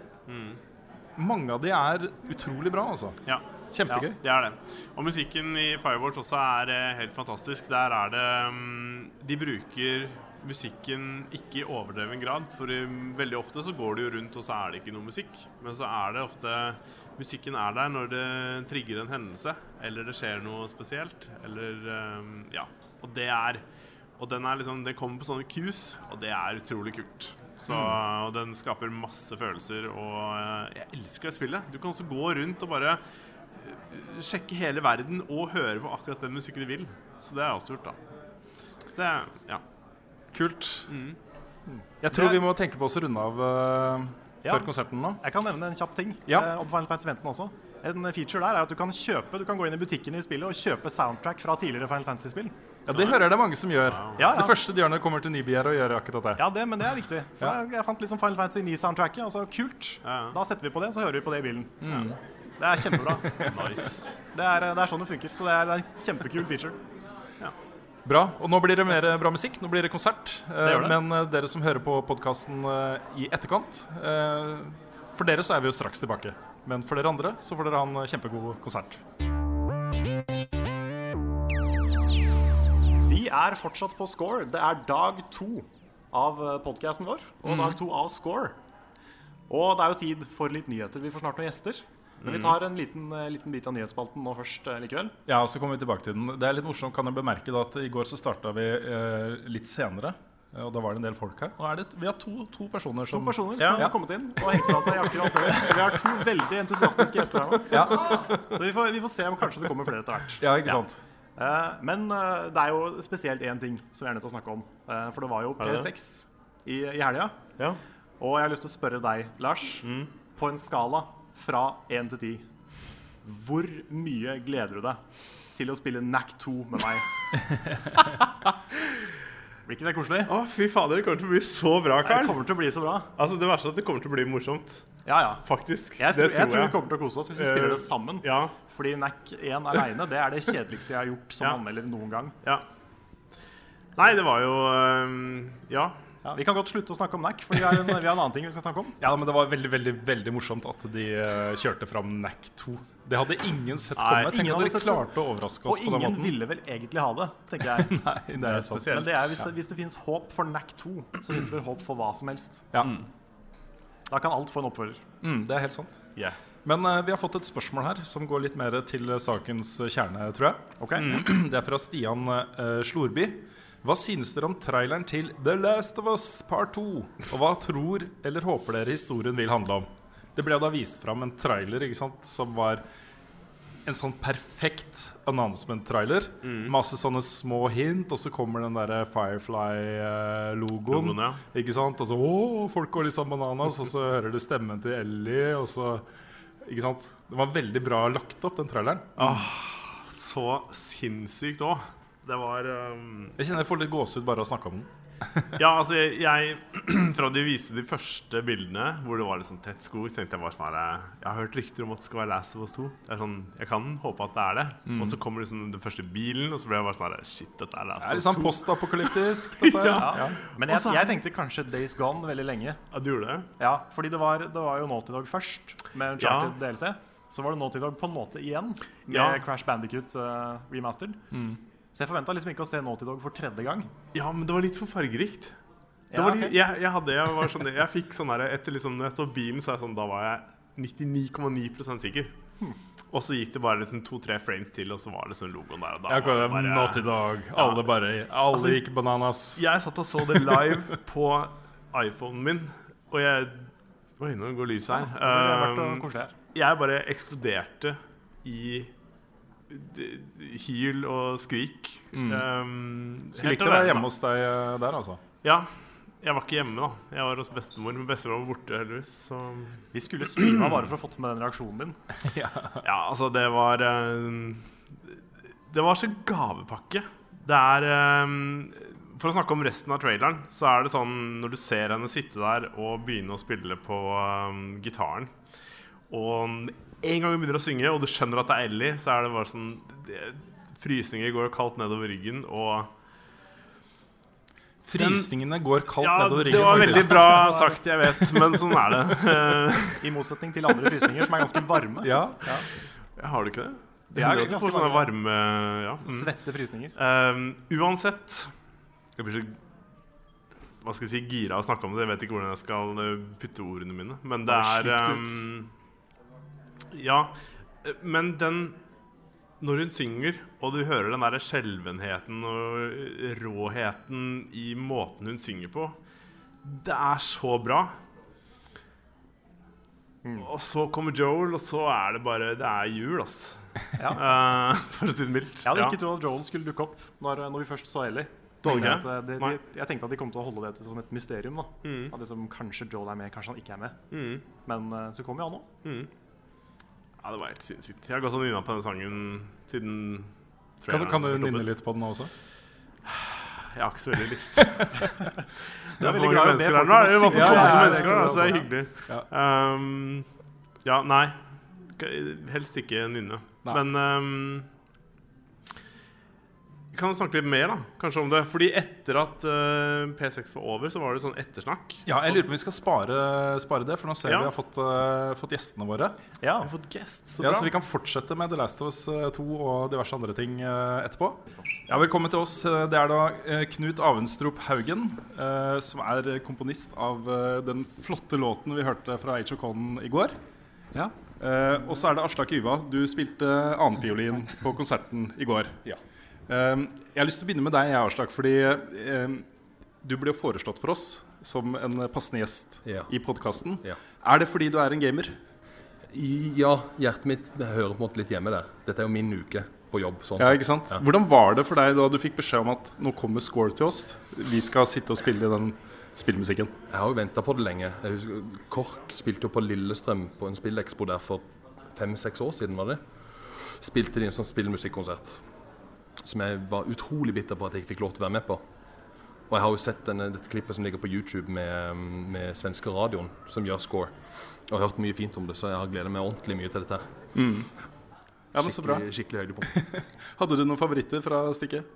Mange av de er utrolig bra, altså. Ja. Kjempegøy. Det er det. Og musikken i Firewatch også er eh, helt fantastisk. Der er det um, De bruker musikken ikke i overdreven grad, for veldig ofte så går det jo rundt, og så er det ikke noe musikk. Men så er det ofte Musikken er der når det trigger en hendelse, eller det skjer noe spesielt, eller eh, Ja. Og det er Og den er liksom Det kommer på sånne cues, og det er utrolig kult. Så, og den skaper masse følelser, og eh, jeg elsker det spillet. Du kan også gå rundt og bare sjekke hele verden og høre på akkurat den musikken du vil. Så det har jeg også gjort, da. Så det, ja. Kult. Mm. Jeg tror er- vi må tenke på oss å runde av uh, Ja. før konserten nå. Jeg kan nevne en kjapp ting Ja. uh, om Final Fantasy 15 også. En feature der er at du kan kjøpe, du kan gå inn i butikken i spillet og kjøpe soundtrack fra tidligere Final Fantasy-spill. Ja, Det hører jeg det er mange som gjør. Ja, ja. Det første de gjør når de kommer til Nibi er å gjøre akkurat det. Ja, det, men det er viktig. For Ja. jeg, jeg fant liksom Final Fantasy 9-soundtracket, og så kult. Ja, ja. Da setter vi på det, så hører vi på det i bilen. Mm. Det er kjempebra. Nice. Det er, det er sånn det funker. Så det er, det er en kjempekul feature. Bra. Og nå blir det mer bra musikk. Nå blir det konsert. Det det. Men eh, dere som hører på podkasten i etterkant eh, For dere så er vi jo straks tilbake. Men for dere andre så får dere ha en eh, kjempegod konsert. Vi er fortsatt på Score. Det er dag to av podkasten vår, og Mhm. dag to av Score. Og det er jo tid for litt nyheter. Vi får snart noen gjester. Men vi tar en liten, eh, liten bit av nyhetsspalten nå først eh, likevel. Ja, og så kommer vi tilbake til den. Det er litt morsomt, kan jeg bemerke da, at i går så starta vi eh, litt senere. eh, Og da var det en del folk her. Er det, vi har to, to personer To som personer som Ja. har kommet inn og hengt av seg jakker og. Så vi har to veldig entusiastiske gjester her nå. Ja, Så vi får, vi får se om kanskje det kommer flere etter hvert. ja ikke sant? Eh, men det er jo spesielt én ting som vi er nødt til å snakke om. Eh, for det var jo Er det det? P6 i, i helga. Ja. Og jeg har lyst til å spørre deg, Lars, Mm. på en skala fra 1 til 10 Hvor mye gleder du deg til å spille NAC 2 med meg? Blir ikke det koselig? Å, fy fader, det kommer til å bli så bra, Det kommer til å bli så bra. Altså, det verste er at det kommer til å bli morsomt. Ja, ja. Faktisk. Jeg tror, det jeg tror vi kommer til å kose oss hvis vi spiller Eh, det sammen. Ja. Fordi NAC 1 aleine, det er det kjedeligste jeg har gjort som Ja. anmelder noen gang. ja. Nei, det var jo um, Ja. Ja, vi kan godt slutte å snakke om NAC, for vi har en, vi har en annen ting vi skal snakke om. Ja, men det var veldig veldig, veldig morsomt at de eh, kjørte fram NAC 2. Det hadde ingen sett Nei, komme. Tenk ingen at hadde klart klarte å overraske oss på den måten. Og ingen ville vel egentlig ha det, tenker jeg. Nei, det er sant. spesielt. Men det er, hvis, det, hvis det finnes håp for NAC 2, så finnes det vel håp for hva som helst. Ja. Da kan alt få en oppfølger. Mm, det er helt sant. Yeah. Men uh, vi har fått et spørsmål her som går litt mer til sakens kjerne, tror jeg. Ok? Det er fra Stian uh, Slorby. Hva synes dere om traileren til The Last of Us Part 2? Og hva tror eller håper dere historien vil handle om? Det ble da vist fram en trailer ikke sant, som var en sånn perfekt announcement-trailer. Masse sånne små hint, og så kommer den der Firefly-logoen. Ja. Ikke sant? Og så å, folk går sånn bananas, og så hører du stemmen til Ellie, og så Ikke sant? Det var veldig bra lagt opp, den traileren. Så sinnssykt òg. Det var um... Jeg kjenner jeg får litt gåsehud bare av å snakke om den. Ja, altså jeg, jeg Fra de viste de første bildene hvor det var litt sånn tett skog, så tenkte jeg bare sånn her Jeg har hørt rykter om at det skal være Last of Us 2. Det er sånn, Jeg kan håpe at det er det. Og så kommer liksom den første bilen, og så ble jeg bare sånn her Shit, dette er Last er of Us sånn 2. litt sånn postapokalyptisk. ja. ja. Men jeg, er jeg tenkte kanskje Days Gone veldig lenge. Ja, du gjorde det? Ja, fordi det var, det var jo Naughty Dog først, med Uncharted Ja. DLC. Så var det Naughty Dog på en måte igjen, med Ja. Crash Bandicut uh, remastered. Så jeg forventa liksom ikke å se Naughty Dog for tredje gang. Ja, men det var litt for fargerikt. Det Ja, var litt, okay. jeg, jeg hadde Jeg var sånn Jeg fikk sånn her Etter liksom Når jeg så bilen, så er jeg sånn Da var jeg 99,9 sikker. Og så gikk det bare liksom to-tre frames til, og så var det sånn logoen der. Og da Jeg var det det bare- Naughty Dog. Alle bare Alle Altså, gikk bananas. Jeg satt og så det live på iPhonen min, og jeg Oi, nå går lyset her. Det har vært Um, uh, her. jeg bare eksploderte i hyl og skrik. Mm. Um, Skulle helt likt å være hjemme da. hos deg eh, der, altså. Ja. Jeg var ikke hjemme, da. Jeg var hos bestemor. Men bestemor var borte, heldigvis. Så Vi skulle streama bare for å få med den reaksjonen din. ja, altså, det var eh, Det var så gavepakke. Det er um, For å snakke om resten av traileren, så er det sånn når du ser henne sitte der og begynne å spille på um, gitaren Og en gang hun begynner å synge, og du skjønner at det er Ellie, så er det bare sånn det, Frysninger går kaldt nedover ryggen, og Frysningene går kaldt Ja, nedover det var veldig bra sagt, jeg vet, men sånn er det. I motsetning til andre frysninger som er ganske varme. Ja. ja. har du ikke det? Det er hender ganske får sånne varme ja. mm. Svette frysninger. Um, uansett Jeg blir så hva skal jeg si, gira av å snakke om det. Jeg vet ikke hvordan jeg skal putte ordene mine. Men det er um, Ja. Men den Når hun synger, og du hører den derre skjelvenheten og råheten i måten hun synger på Det er så bra. Mm. Og så kommer Joel, og så er det bare Det er jul, ass. Ja. Uh, for å si det mildt. Jeg hadde Ja. ikke trodd at Joel skulle dukke opp når, når vi først så Ellie. Tenkte eh, de, jeg tenkte at de kom til å holde det som et mysterium. Mm. At liksom, Kanskje Joel er med, kanskje han ikke er med. Mm. Men eh, så kom jo han òg. Ja, det var helt sinnssykt. Jeg har gått og nynna på den sangen siden Kan, du- kan du nynne litt på den nå også? Jeg har ikke så veldig lyst. det er er veldig for glad i mange mennesker folk her. Nå er det om mange. Ja, ja, ja, mennesker her, så det er hyggelig. Ja. Um, ja, nei. Helst ikke nynne. Nei. Men um, vi kan snakke litt mer da, kanskje om det. Fordi etter at uh, P6 var over, så var det sånn ettersnakk. Ja, jeg lurer på om vi skal spare, spare det, for nå ser Ja. vi har fått, uh, fått gjestene våre. Ja. vi har fått guest, så Ja, bra. så vi kan fortsette med The Last of Us eh, 2 og diverse andre ting uh, etterpå. Ja, Velkommen til oss. Eh, Det er da eh, Knut Avenstrup Haugen, eh, som er komponist av eh, den flotte låten vi hørte fra Age of Conan i går. Ja. Eh, og så er det Aslak Yva. Du spilte annenfiolin på konserten i går. Ja. Eh, jeg har lyst til å begynne med deg, Aslak, fordi eh, du ble foreslått for oss som en passende gjest Ja. i podkasten. Ja. Er det fordi du er en gamer? Ja, hjertet mitt hører på en måte litt hjemme der. Dette er jo min uke på jobb. sånn Ja, ikke sant? Ja. Hvordan var det for deg da du fikk beskjed om at nå kommer Score til oss? Vi skal sitte og spille den spillmusikken. Jeg har jo venta på det lenge. Jeg husker, KORK spilte jo på Lillestrøm på en spillekspo der for fem-seks år siden. var det? Spilte de en sånn spillmusikkonsert som jeg var utrolig bitter på at jeg ikke fikk lov til å være med på. Og jeg har jo sett denne, dette klippet som ligger på YouTube med, med svenske radioen, som gjør score. Og har hørt mye fint om det, så jeg har gleda meg ordentlig mye til dette. her. Ja, men så bra. Skikkelig, skikkelig høydepunkt. Hadde du noen favoritter fra stykket?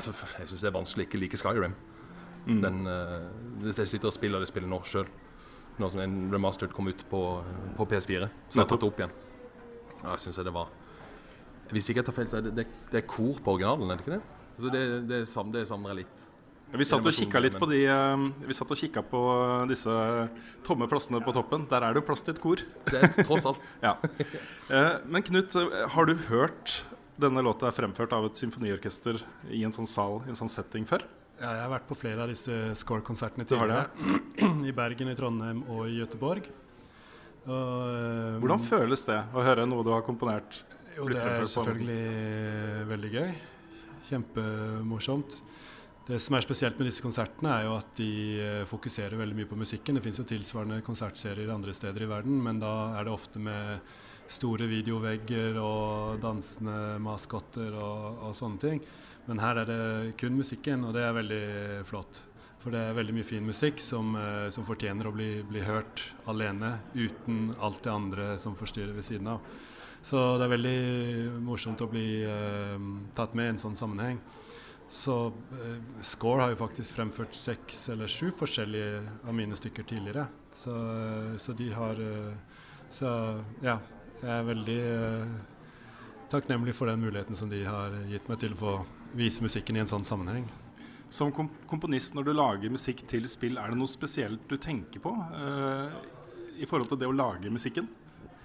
Altså, jeg syns det er vanskelig å ikke like Skyrim. Den, uh, hvis jeg sitter og spiller det spillet nå sjøl, nå som en remastered kom ut på, på PS4, så har jeg tatt det opp igjen. Ja, jeg synes det var Hvis ikke jeg tar feil, så er det, det, det er kor på originalen, er det ikke det? Altså det, det, det savner jeg litt. Ja, Vi satt og kikka litt på de eh, Vi satt og kikka på disse tomme plassene på toppen. Der er det jo plass til et kor. Det er tross alt. Ja. Eh, Men Knut, eh, har du hørt denne låta er fremført av et symfoniorkester i en sånn sal, i en sånn setting før? Ja, jeg har vært på flere av disse Score-konsertene tidligere. I Bergen, i Trondheim og i Gøteborg. Og, Hvordan føles det å høre noe du har komponert? Jo, det er selvfølgelig veldig gøy. Kjempemorsomt. Det som er spesielt med disse konsertene, er jo at de eh, fokuserer veldig mye på musikken. Det fins jo tilsvarende konsertserier andre steder i verden, men da er det ofte med store videovegger og dansende maskotter og, og sånne ting. Men her er det kun musikken, og det er veldig flott. For det er veldig mye fin musikk som, eh, som fortjener å bli, bli hørt alene, uten alt det andre som forstyrrer ved siden av. Så det er veldig morsomt å bli eh, tatt med i en sånn sammenheng. Så eh, Score har jo faktisk fremført seks eller sju forskjellige av mine stykker tidligere. Så, eh, så de har eh, Så ja, jeg er veldig eh, takknemlig for den muligheten som de har gitt meg til å få vise musikken i en sånn sammenheng. Som kom komponist, når du lager musikk til spill, er det noe spesielt du tenker på eh, i forhold til det å lage musikken?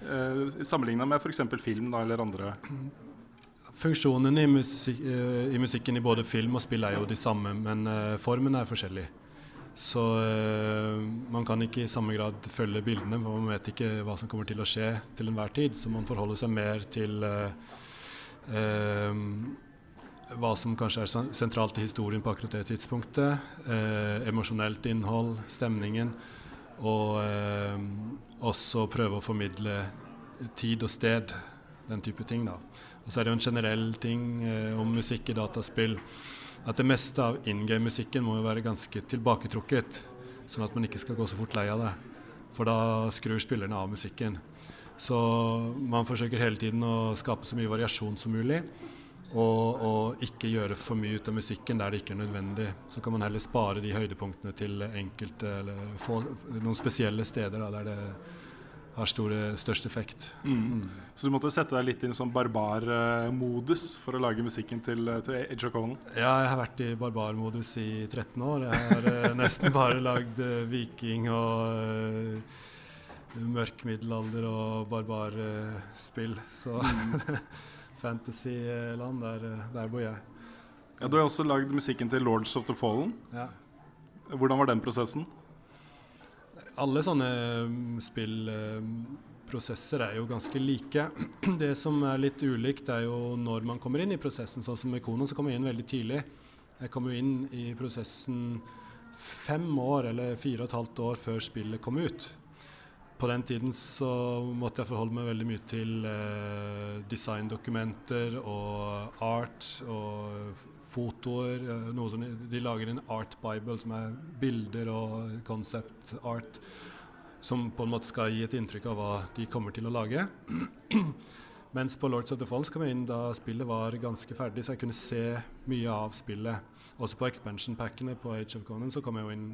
Uh, Sammenligna med f.eks. film da, eller andre. Funksjonene i, musik uh, i musikken i både film og spill er jo de samme, men uh, formen er forskjellig. Så uh, man kan ikke i samme grad følge bildene, for man vet ikke hva som kommer til å skje til enhver tid. Så man forholder seg mer til eh, eh, hva som kanskje er sentralt i historien på akkurat det tidspunktet. Eh, emosjonelt innhold, stemningen. Og eh, også prøve å formidle tid og sted, den type ting. da. Og så er det jo en generell ting eh, om musikk i dataspill at det meste av in game-musikken må jo være ganske tilbaketrukket, sånn at man ikke skal gå så fort lei av det. For da skrur spillerne av musikken. Så man forsøker hele tiden å skape så mye variasjon som mulig. Og, og, ikke gjøre for mye ut av musikken der det ikke er nødvendig. Så kan man heller spare de høydepunktene til enkelte, eller få noen spesielle steder da, der det har store, størst effekt. Mm. Mm. Så du måtte sette deg litt i som sånn barbarmodus for å lage musikken til, til of Conan? Ja, jeg har vært i barbarmodus i 13 år. Jeg har uh, nesten bare lagd uh, viking og uh, mørk middelalder og barbarspill. Så mm. fantasyland, der, der bor jeg. Ja, Du har også lagd musikken til Lords of the Fallen. Ja. Hvordan var den prosessen? Alle sånne mm, spillprosesser er jo ganske like. Det som er litt ulikt, er jo når man kommer inn i prosessen. Sånn som med Kono, så kommer jeg inn veldig tidlig. Jeg kom jo inn i prosessen fem år eller fire og et halvt år før spillet kom ut. På den tiden så måtte jeg forholde meg veldig mye til eh, designdokumenter og art og fotoer. Eh, noe som, de lager en art bible som er bilder og concept art som på en måte skal gi et inntrykk av hva de kommer til å lage. Mens på Lords of the Falls kom jeg inn da spillet var ganske ferdig, så jeg kunne se mye av spillet. Også på expansion-packene på Age of Conan så kom jeg jo inn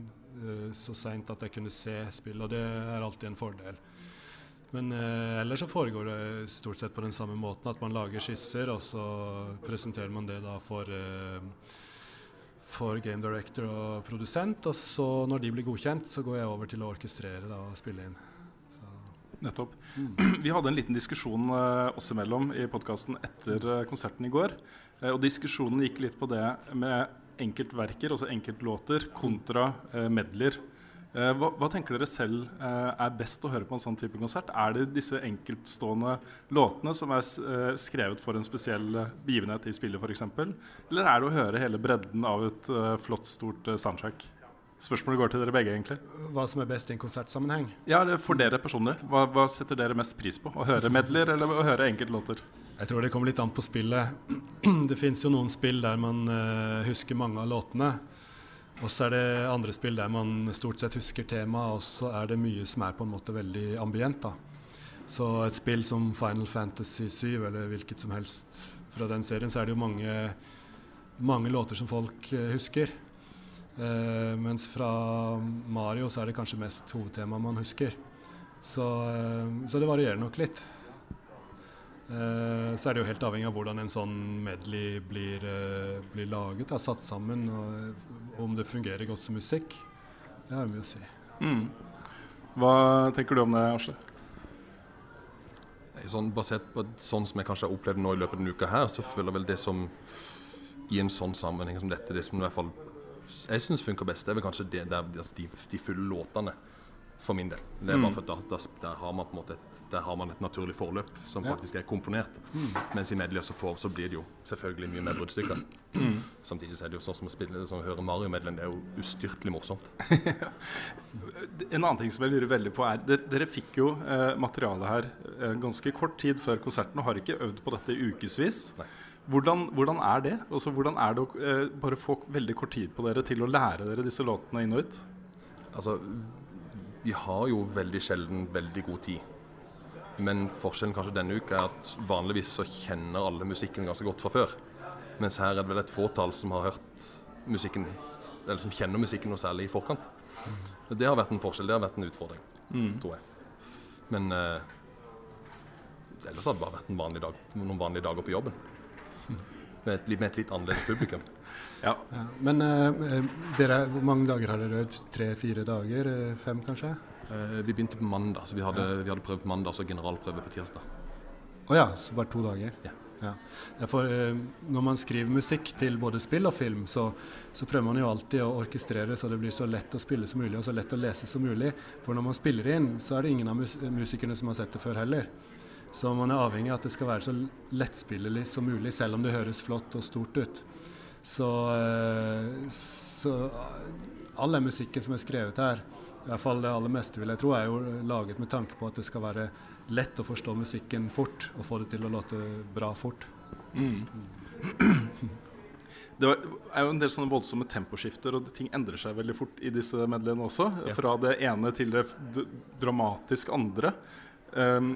så seint at jeg kunne se spill, og det er alltid en fordel. Men eh, ellers så foregår det stort sett på den samme måten, at man lager skisser, og så presenterer man det da for eh, for game director og produsent, og så når de blir godkjent, så går jeg over til å orkestrere da, og spille inn. Nettopp. Mm. Vi hadde en liten diskusjon eh, oss imellom i podkasten etter uh, konserten i går. Uh, og diskusjonen gikk litt på det med enkeltverker, altså enkeltlåter, kontra eh, medler. Eh, hva, hva, tenker dere selv eh, er best å høre på en sånn type konsert? Er det disse enkeltstående låtene som er uh, skrevet for en spesiell begivenhet i spillet f.eks.? Eller er det å høre hele bredden av et flott, stort soundtrack? Spørsmålet går til dere begge, egentlig. Hva som er best i en konsertsammenheng? Ja, For dere personlig. Hva, hva setter dere mest pris på? Å høre medler eller å høre enkeltlåter? Jeg tror det kommer litt an på spillet. Det fins jo noen spill der man husker mange av låtene. Og så er det andre spill der man stort sett husker temaet, og så er det mye som er på en måte veldig ambient. da. Så et spill som Final Fantasy 7 eller hvilket som helst fra den serien, så er det jo mange, mange låter som folk uh, husker. Uh, mens fra Mario så er det kanskje mest hovedtemaet man husker. Så, uh, så det varierer nok litt. Uh, så er det jo helt avhengig av hvordan en sånn medley blir, uh, blir laget, da, satt sammen, og om det fungerer godt som musikk. Det har mye å si. Mm. Hva tenker du om det, Asle? Sånn, basert på sånn som jeg kanskje har opplevd nå i løpet av denne uka her, så føler jeg vel det som i en sånn sammenheng som dette, det som i hvert fall jeg syns funker best, det er vel kanskje det, der, altså de, de fulle låtene for min del. Det er bare mm. for at der, der, har man på en måte et, der har man et naturlig forløp som ja. faktisk er komponert. Mm. Mens i medley så, får, så blir det jo selvfølgelig mye mer bruddstykker. Mm. Samtidig så er det jo sånn som å, spille, sånn å høre Mario-medleyen, det er jo ustyrtelig morsomt. en annen ting som jeg lurer veldig på er Dere, dere fikk jo eh, materialet her eh, ganske kort tid før konserten og har ikke øvd på dette i ukevis. Hvordan, hvordan, er det? Også, altså, hvordan er det å eh, bare få veldig kort tid på dere til å lære dere disse låtene inn og ut? Altså, vi har jo veldig sjelden veldig god tid. Men forskjellen kanskje denne uka er at vanligvis så kjenner alle musikken ganske godt fra før. Mens her er det vel et fåtall som har hørt musikken, eller som kjenner musikken noe særlig i forkant. Det har vært en forskjell, det har vært en utfordring, mm. tror jeg. Men eh, ellers har det bare vært vanlig dag, noen vanlige dager på jobben. Med et, med et litt annerledes publikum. Ja. ja. Men uh, dere, hvor mange dager har dere øvd? Tre-fire dager? Eh, fem, kanskje? Uh, vi begynte på mandag, så vi hadde, ja. vi hadde prøvd på mandag så generalprøve på tirsdag. Å oh, ja, så bare to dager? Ja. ja. For, uh, når man skriver musikk til både spill og film, så, så, prøver man jo alltid å orkestrere så det blir så lett å spille som mulig og så lett å lese som mulig. For når man spiller inn, så er det ingen av mus musikerne som har sett det før heller. Så man er avhengig av at det skal være så lettspillelig som mulig, selv om det høres flott og stort ut. Så, eh, så all den musikken som er skrevet her, i hvert fall det aller meste, vil jeg tro, er jo laget med tanke på at det skal være lett å forstå musikken fort, og få det til å låte bra fort. Mm. Det er jo en del sånne voldsomme temposkifter, og ting endrer seg veldig fort i disse medleyene også. Ja. Fra det ene til det dramatisk andre. Um,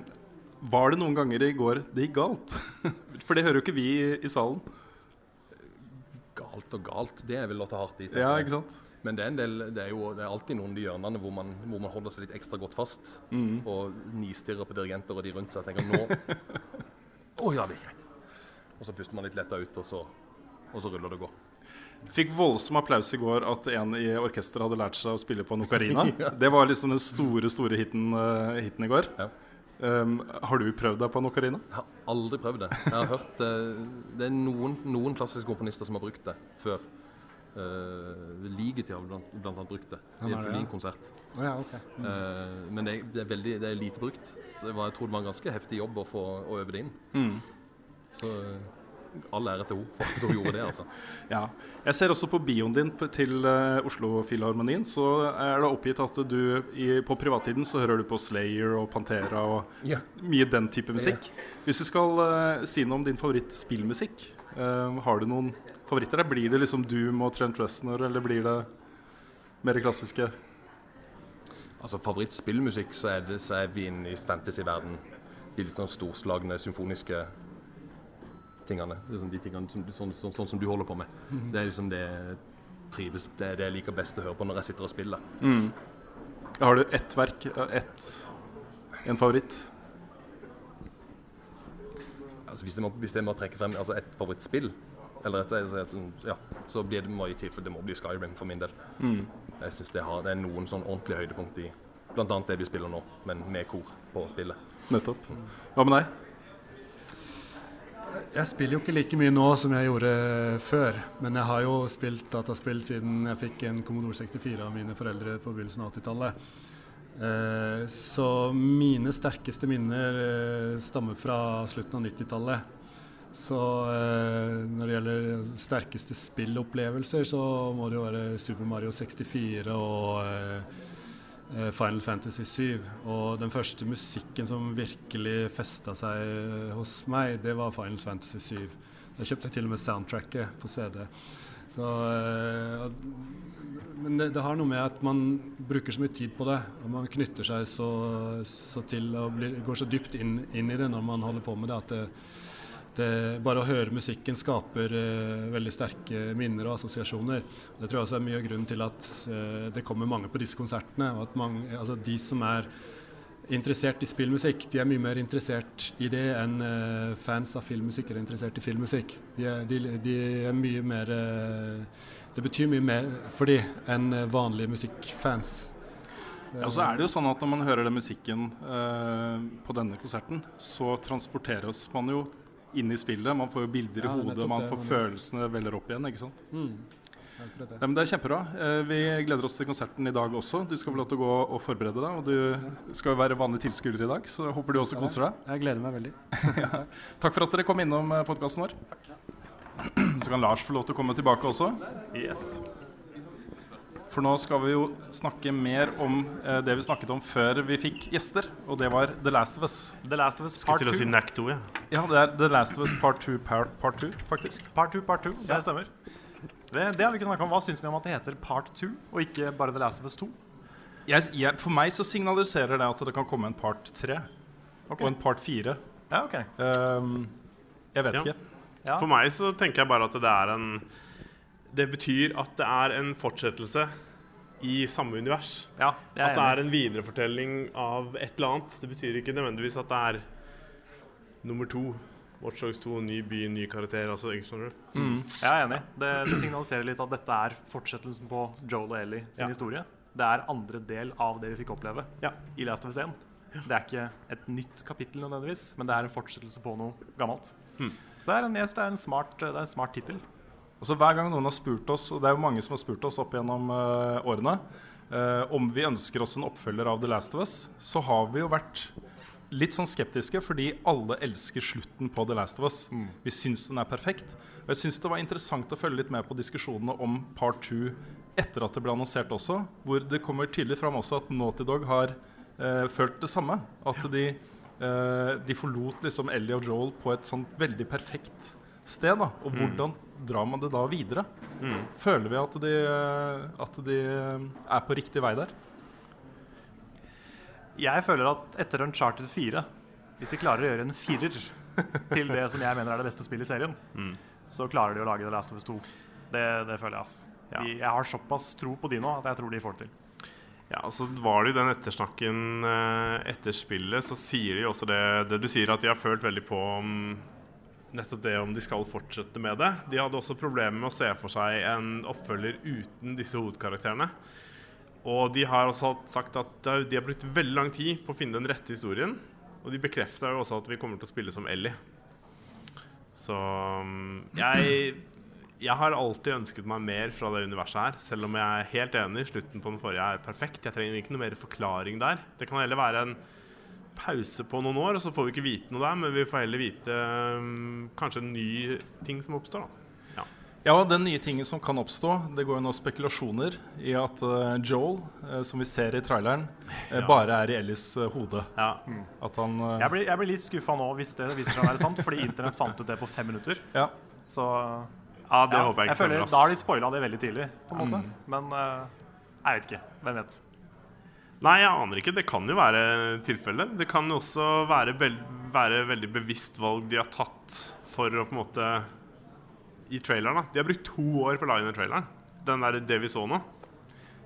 var det noen ganger i går det gikk galt? For det hører jo ikke vi i, i salen. Galt og galt, det er vel å ta hardt i. Ja, ikke sant? Men det er, en del, det er jo det er alltid noen de hjørnene hvor man, hvor man holder seg litt ekstra godt fast. Mm. Og nistirrer på dirigenter og de rundt seg og tenker nå Å ja, det er greit. Og så puster man litt letta ut, og så, og så ruller det og går. Fikk voldsom applaus i går at en i orkesteret hadde lært seg å spille på en ocarina. Det var liksom den store store hiten, uh, hiten i går. Ja. Um, har du prøvd deg på en ocarina? Jeg har aldri prøvd det. Jeg har hørt uh, Det er noen, noen klassiske komponister som har brukt det før. Uh, Ligeti har blant, blant annet brukt det i en det, ja. okay. mm. uh. Eh, men det, er- det, er veldig, det er lite brukt. Så jeg, var, jeg tror det var en ganske heftig jobb å få å øve det inn. Mm. Så eh, all ære til henne for at hun gjorde det, altså. Ja. Jeg ser også på bioen din til uh, Oslo Filharmonien, så er det oppgitt at du i, på privattiden så hører du på Slayer og Pantera og Ja. mye den type musikk. Hvis du skal uh, si noe om din favorittspillmusikk, uh, har du noen favoritter? der? Blir det liksom Doom og Trent Reznor, eller blir det mer klassiske? Altså Favorittspillmusikk, så er, det, så er vi inne i fantasyverden. De litt sånn storslagne symfoniske tingene. Liksom de tingene som, sånn, sånn, sånn som du holder på med. Det er liksom det jeg trives Det er det jeg liker best å høre på når jeg sitter og spiller. Har du ett verk, ett, en favoritt? Altså Hvis jeg må, hvis jeg må trekke frem altså et favorittspill, eller et, et, ja, så blir det, må, i tilfelle, det må bli Skyrim for min del. Jeg synes det, det er noen sånn ordentlige høydepunkt i bl.a. det vi spiller nå, men med kor på spillet. Nettopp. Hva med deg? Jeg spiller jo ikke like mye nå som jeg gjorde før, men jeg har jo spilt dataspill siden jeg fikk en Commodore 64 av mine foreldre på begynnelsen av 80-tallet. Eh, så mine sterkeste minner eh, stammer fra slutten av 90-tallet. Så eh, når det gjelder sterkeste spillopplevelser, så må det jo være Super Mario 64 og Final Fantasy 7. Og den første musikken som virkelig festa seg eh, hos meg, det var Final Fantasy 7. Da kjøpte jeg til og med soundtracket på CD. Så, eh, men det, det har noe med at man bruker så mye tid på det, og man knytter seg så, så til og blir, går så dypt inn, inn i det når man holder på med det, at det, det, bare å høre musikken skaper eh, veldig sterke minner og assosiasjoner. Det tror jeg også er mye av grunnen til at eh, det kommer mange på disse konsertene. og at mange, altså De som er interessert i spillmusikk, de er mye mer interessert i det enn eh, fans av filmmusikk er interessert i filmmusikk. De er, de, de er mye mer eh, Det betyr mye mer for de enn eh, vanlige musikkfans. Ja, og så er det jo sånn at Når man hører den musikken eh, på denne konserten, så transporteres man jo inn i spillet. Man får jo bilder i Ja, hodet, man får det, følelsene veller opp igjen. ikke sant? Mm. Det. Ja, men Det er kjempebra. Eh, vi gleder oss til konserten i dag også. Du skal få lov til å gå og forberede deg. Og du skal jo være vanlig tilskuer i dag, så jeg håper du også koser deg. Jeg gleder meg veldig. Takk for at dere kom innom podkasten vår. Så kan Lars få lov til å komme tilbake også. Yes. For nå skal vi jo snakke mer om eh, det vi snakket om før vi fikk gjester, og det var The Last of Us. The Last of Us Skulle Part til å 2. si NAC 2, ja. Ja, det er The Last of Us Part 2, Part, part 2 faktisk. Part 2, Part 2. Det stemmer. Det, det har vi ikke snakket om. Hva syns vi om at det heter Part 2, og ikke bare The Last of Us 2? Jeg, jeg, for meg så signaliserer det at det kan komme en Part 3 okay. og en Part 4. Ja, ok. Um, jeg vet Ja. ikke. Ja. For meg så tenker jeg bare at det er en Det betyr at det er en fortsettelse i samme univers. Ja, det At det er en viderefortelling av et eller annet. Det betyr ikke nødvendigvis at det er nummer to. Watch Dogs 2, ny by, ny karakter. Altså, ikke skjønner du? Jeg er enig. Det, det signaliserer litt at dette er fortsettelsen på Joel og Ellie sin Ja. historie. Det er andre del av det vi fikk oppleve Ja. i Last of Us 1. Det er ikke et nytt kapittel nødvendigvis, men det er en fortsettelse på noe gammelt. Så det er en, det er en smart, det er en smart tittel. Altså Hver gang noen har spurt oss, og det er jo mange som har spurt oss opp gjennom uh, årene, uh, om vi ønsker oss en oppfølger av The Last of Us, så har vi jo vært litt sånn skeptiske, fordi alle elsker slutten på The Last of Us. Vi syns den er perfekt. Og jeg syns det var interessant å følge litt med på diskusjonene om part 2 etter at det ble annonsert også, hvor det kommer tydelig fram også at Naughty Dog har uh, følt det samme. At de, de forlot liksom Ellie og Joel på et sånn veldig perfekt sted. Da. Og hvordan drar man det da videre? Føler vi at de, at de er på riktig vei der? Jeg føler at etter Uncharted 4 Hvis de klarer å gjøre en firer til det som jeg mener er det beste spillet i serien, Mm. så klarer de å lage The Last of Us 2. Det, det føler jeg. ass. Ja. De, jeg har såpass tro på de nå at jeg tror de får det til. Ja, og så var det jo den ettersnakken eh, etter spillet, så sier de også det, det du sier, at de har følt veldig på om nettopp det om de skal fortsette med det. De hadde også problemer med å se for seg en oppfølger uten disse hovedkarakterene. Og de har også sagt at de har brukt veldig lang tid på å finne den rette historien. Og de bekrefta jo også at vi kommer til å spille som Ellie. Så mm, jeg jeg har alltid ønsket meg mer fra det universet her. Selv om jeg er helt enig, slutten på den forrige er perfekt. Jeg trenger ikke noe mer forklaring der. Det kan heller være en pause på noen år, og så får vi ikke vite noe der, men vi får heller vite um, kanskje en ny ting som oppstår. da. Ja, ja, den nye tingen som kan oppstå, det går jo nå spekulasjoner i at eh, Joel, eh, som vi ser i traileren, eh, Ja. bare er i Ellis hode. Ja. At han Jeg blir, jeg blir litt skuffa nå hvis det viser seg å være sant, fordi internett fant ut det på fem minutter. Ja. Så ja, det ja, håper jeg ikke føler. Da har de spoila det veldig tidlig, på en måte. Mm. Men jeg vet ikke. Hvem vet. Nei, jeg aner ikke. Det kan jo være tilfellet. Det kan jo også være, vel, være veldig bevisst valg de har tatt for å på en måte I traileren, da. De har brukt to år på å lage den traileren. Den der, det vi så nå.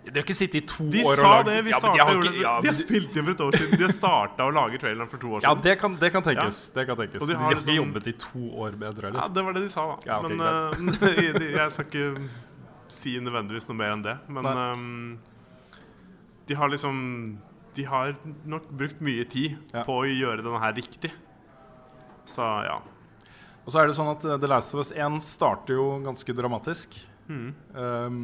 De har ikke sittet i to De år og lagd det! Vi ja, de har ikke- ja, de har spilt inn for et år siden. De har starta å lage traileren for to år Ja, det kan, det kan tenkes. Det kan tenkes. Og de har, de har liksom- jobbet i to år med Ja, trailer. det var det de sa, da. Ja, okay, men uh, jeg skal ikke si nødvendigvis noe mer enn det. Men ehm, de har liksom De har nok brukt mye tid Ja. på å gjøre denne her riktig. Så ja. Og så er det sånn at eh, The Last of Us 1 starter jo ganske dramatisk. Mm. Um,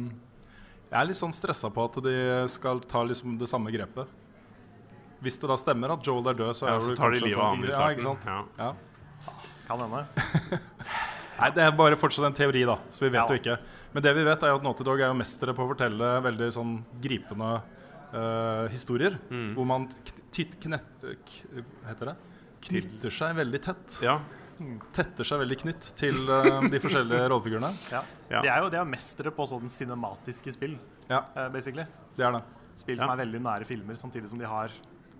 jeg er litt sånn stressa på at de skal ta liksom det samme grepet. Hvis det da stemmer at Joel er død, så, ja er så tar de livet av andre Ja, ikke sant? Ja. Ja. Kan hende. Nei, Det er bare fortsatt en teori, da, så vi vet Ja. jo ikke. Men det vi vet er jo at Naughty Dog er jo mestere på å fortelle veldig sånn gripende eh, historier. Mm. Hvor man kn- tyt- hva heter det? knytter seg veldig tett. ja. Tetter seg veldig knytt til uh, de forskjellige rollefigurene. Ja. Ja. De er jo de er mestere på sånn cinematiske spill, Ja, uh, basically. det er det. Spill som er veldig nære filmer, samtidig som de har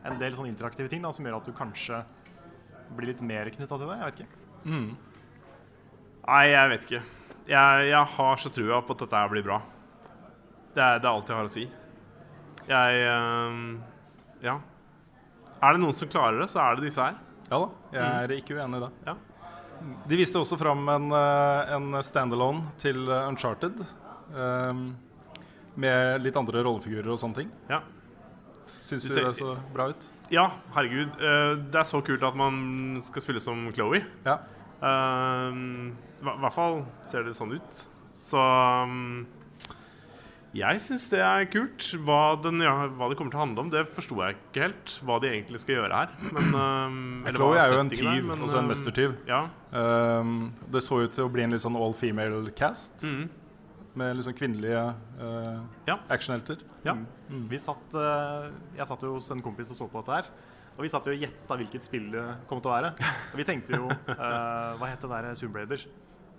en del sånne interaktive ting da, som gjør at du kanskje blir litt mer knytta til det. Jeg vet ikke. Mm. Nei, jeg vet ikke. Jeg, jeg har så trua på at dette blir bra. Det er, det er alt jeg har å si. Jeg ehm, Ja. Er det noen som klarer det, så er det disse her. Ja da, jeg er ikke uenig i det. Ja. De viste også fram en, eh, en standalone til eh, Uncharted. Um, med litt andre rollefigurer og sånne ting. Ja. Syns Du det så bra ut? Ja, herregud. eh, det er så kult at man skal spille som Chloé. Ja. Ehm, I hvert fall ser det sånn ut. Så ehm, jeg syns det er kult. Hva, den, ja, hva det kommer til å handle om, det forsto jeg ikke helt. Hva de egentlig skal gjøre her. Men, um, eller hva Chloé er jo en tyv, tyv, men, også en ehm, mestertyv. Ja. Um, det så ut til å bli en litt sånn all female cast. Mm. Med liksom kvinnelige uh, Ja. actionhelter. ja. Vi satt, uh, jeg satt jo hos en kompis og så på dette her. Og vi satt jo og gjetta hvilket spill det kom til å være. Og vi tenkte jo uh, Hva het det der Tomb Raider?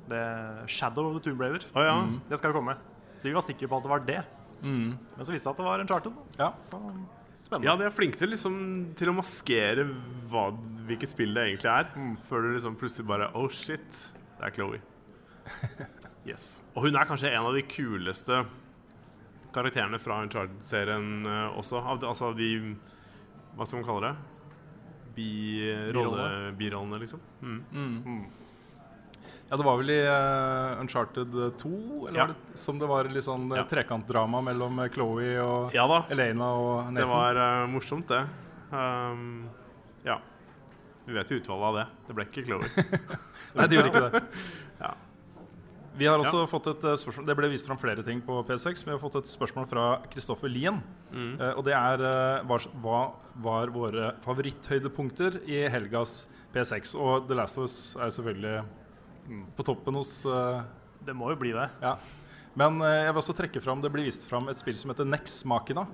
Det Shadow of the Tomb Raider. Oh, ja. Det skal jo komme. Så vi var sikre på at det var det. Mm. Men så viste det seg at det var Uncharted. da. Ja. Så spennende. Ja, de er flinke til, liksom, til å maskere hva, hvilket spill det egentlig er. Før du liksom plutselig bare Oh shit, det er Chloé. Yes. Og hun er kanskje en av de kuleste karakterene fra Uncharted-serien eh, også. Av, de- altså av de Hva skal man kalle det? Birollene, Bi liksom. Mm. Mm. Ja, det var vel i uh, Uncharted 2 eller Ja. var det, som det var litt sånn eh, Ja. trekantdrama mellom eh, Chloé og Ja Elena og Nathan. det var uh, morsomt, det. Um, ja. Vi vet jo utfallet av det. Det ble ikke Chloé. Nei, det gjorde ikke det. Ja. Vi har også fått et eh, spørsmål Det ble vist fram flere ting på P6. Vi har fått et spørsmål fra Kristoffer Lien. Mm. Eh, og det er eh, hva, hva var våre favoritthøydepunkter i helgas P6? Og The Last of Us er selvfølgelig på toppen hos uh, Det må jo bli det. Ja. Men uh, jeg vil også trekke fram det blir vist fram et spill som heter Nex Makina.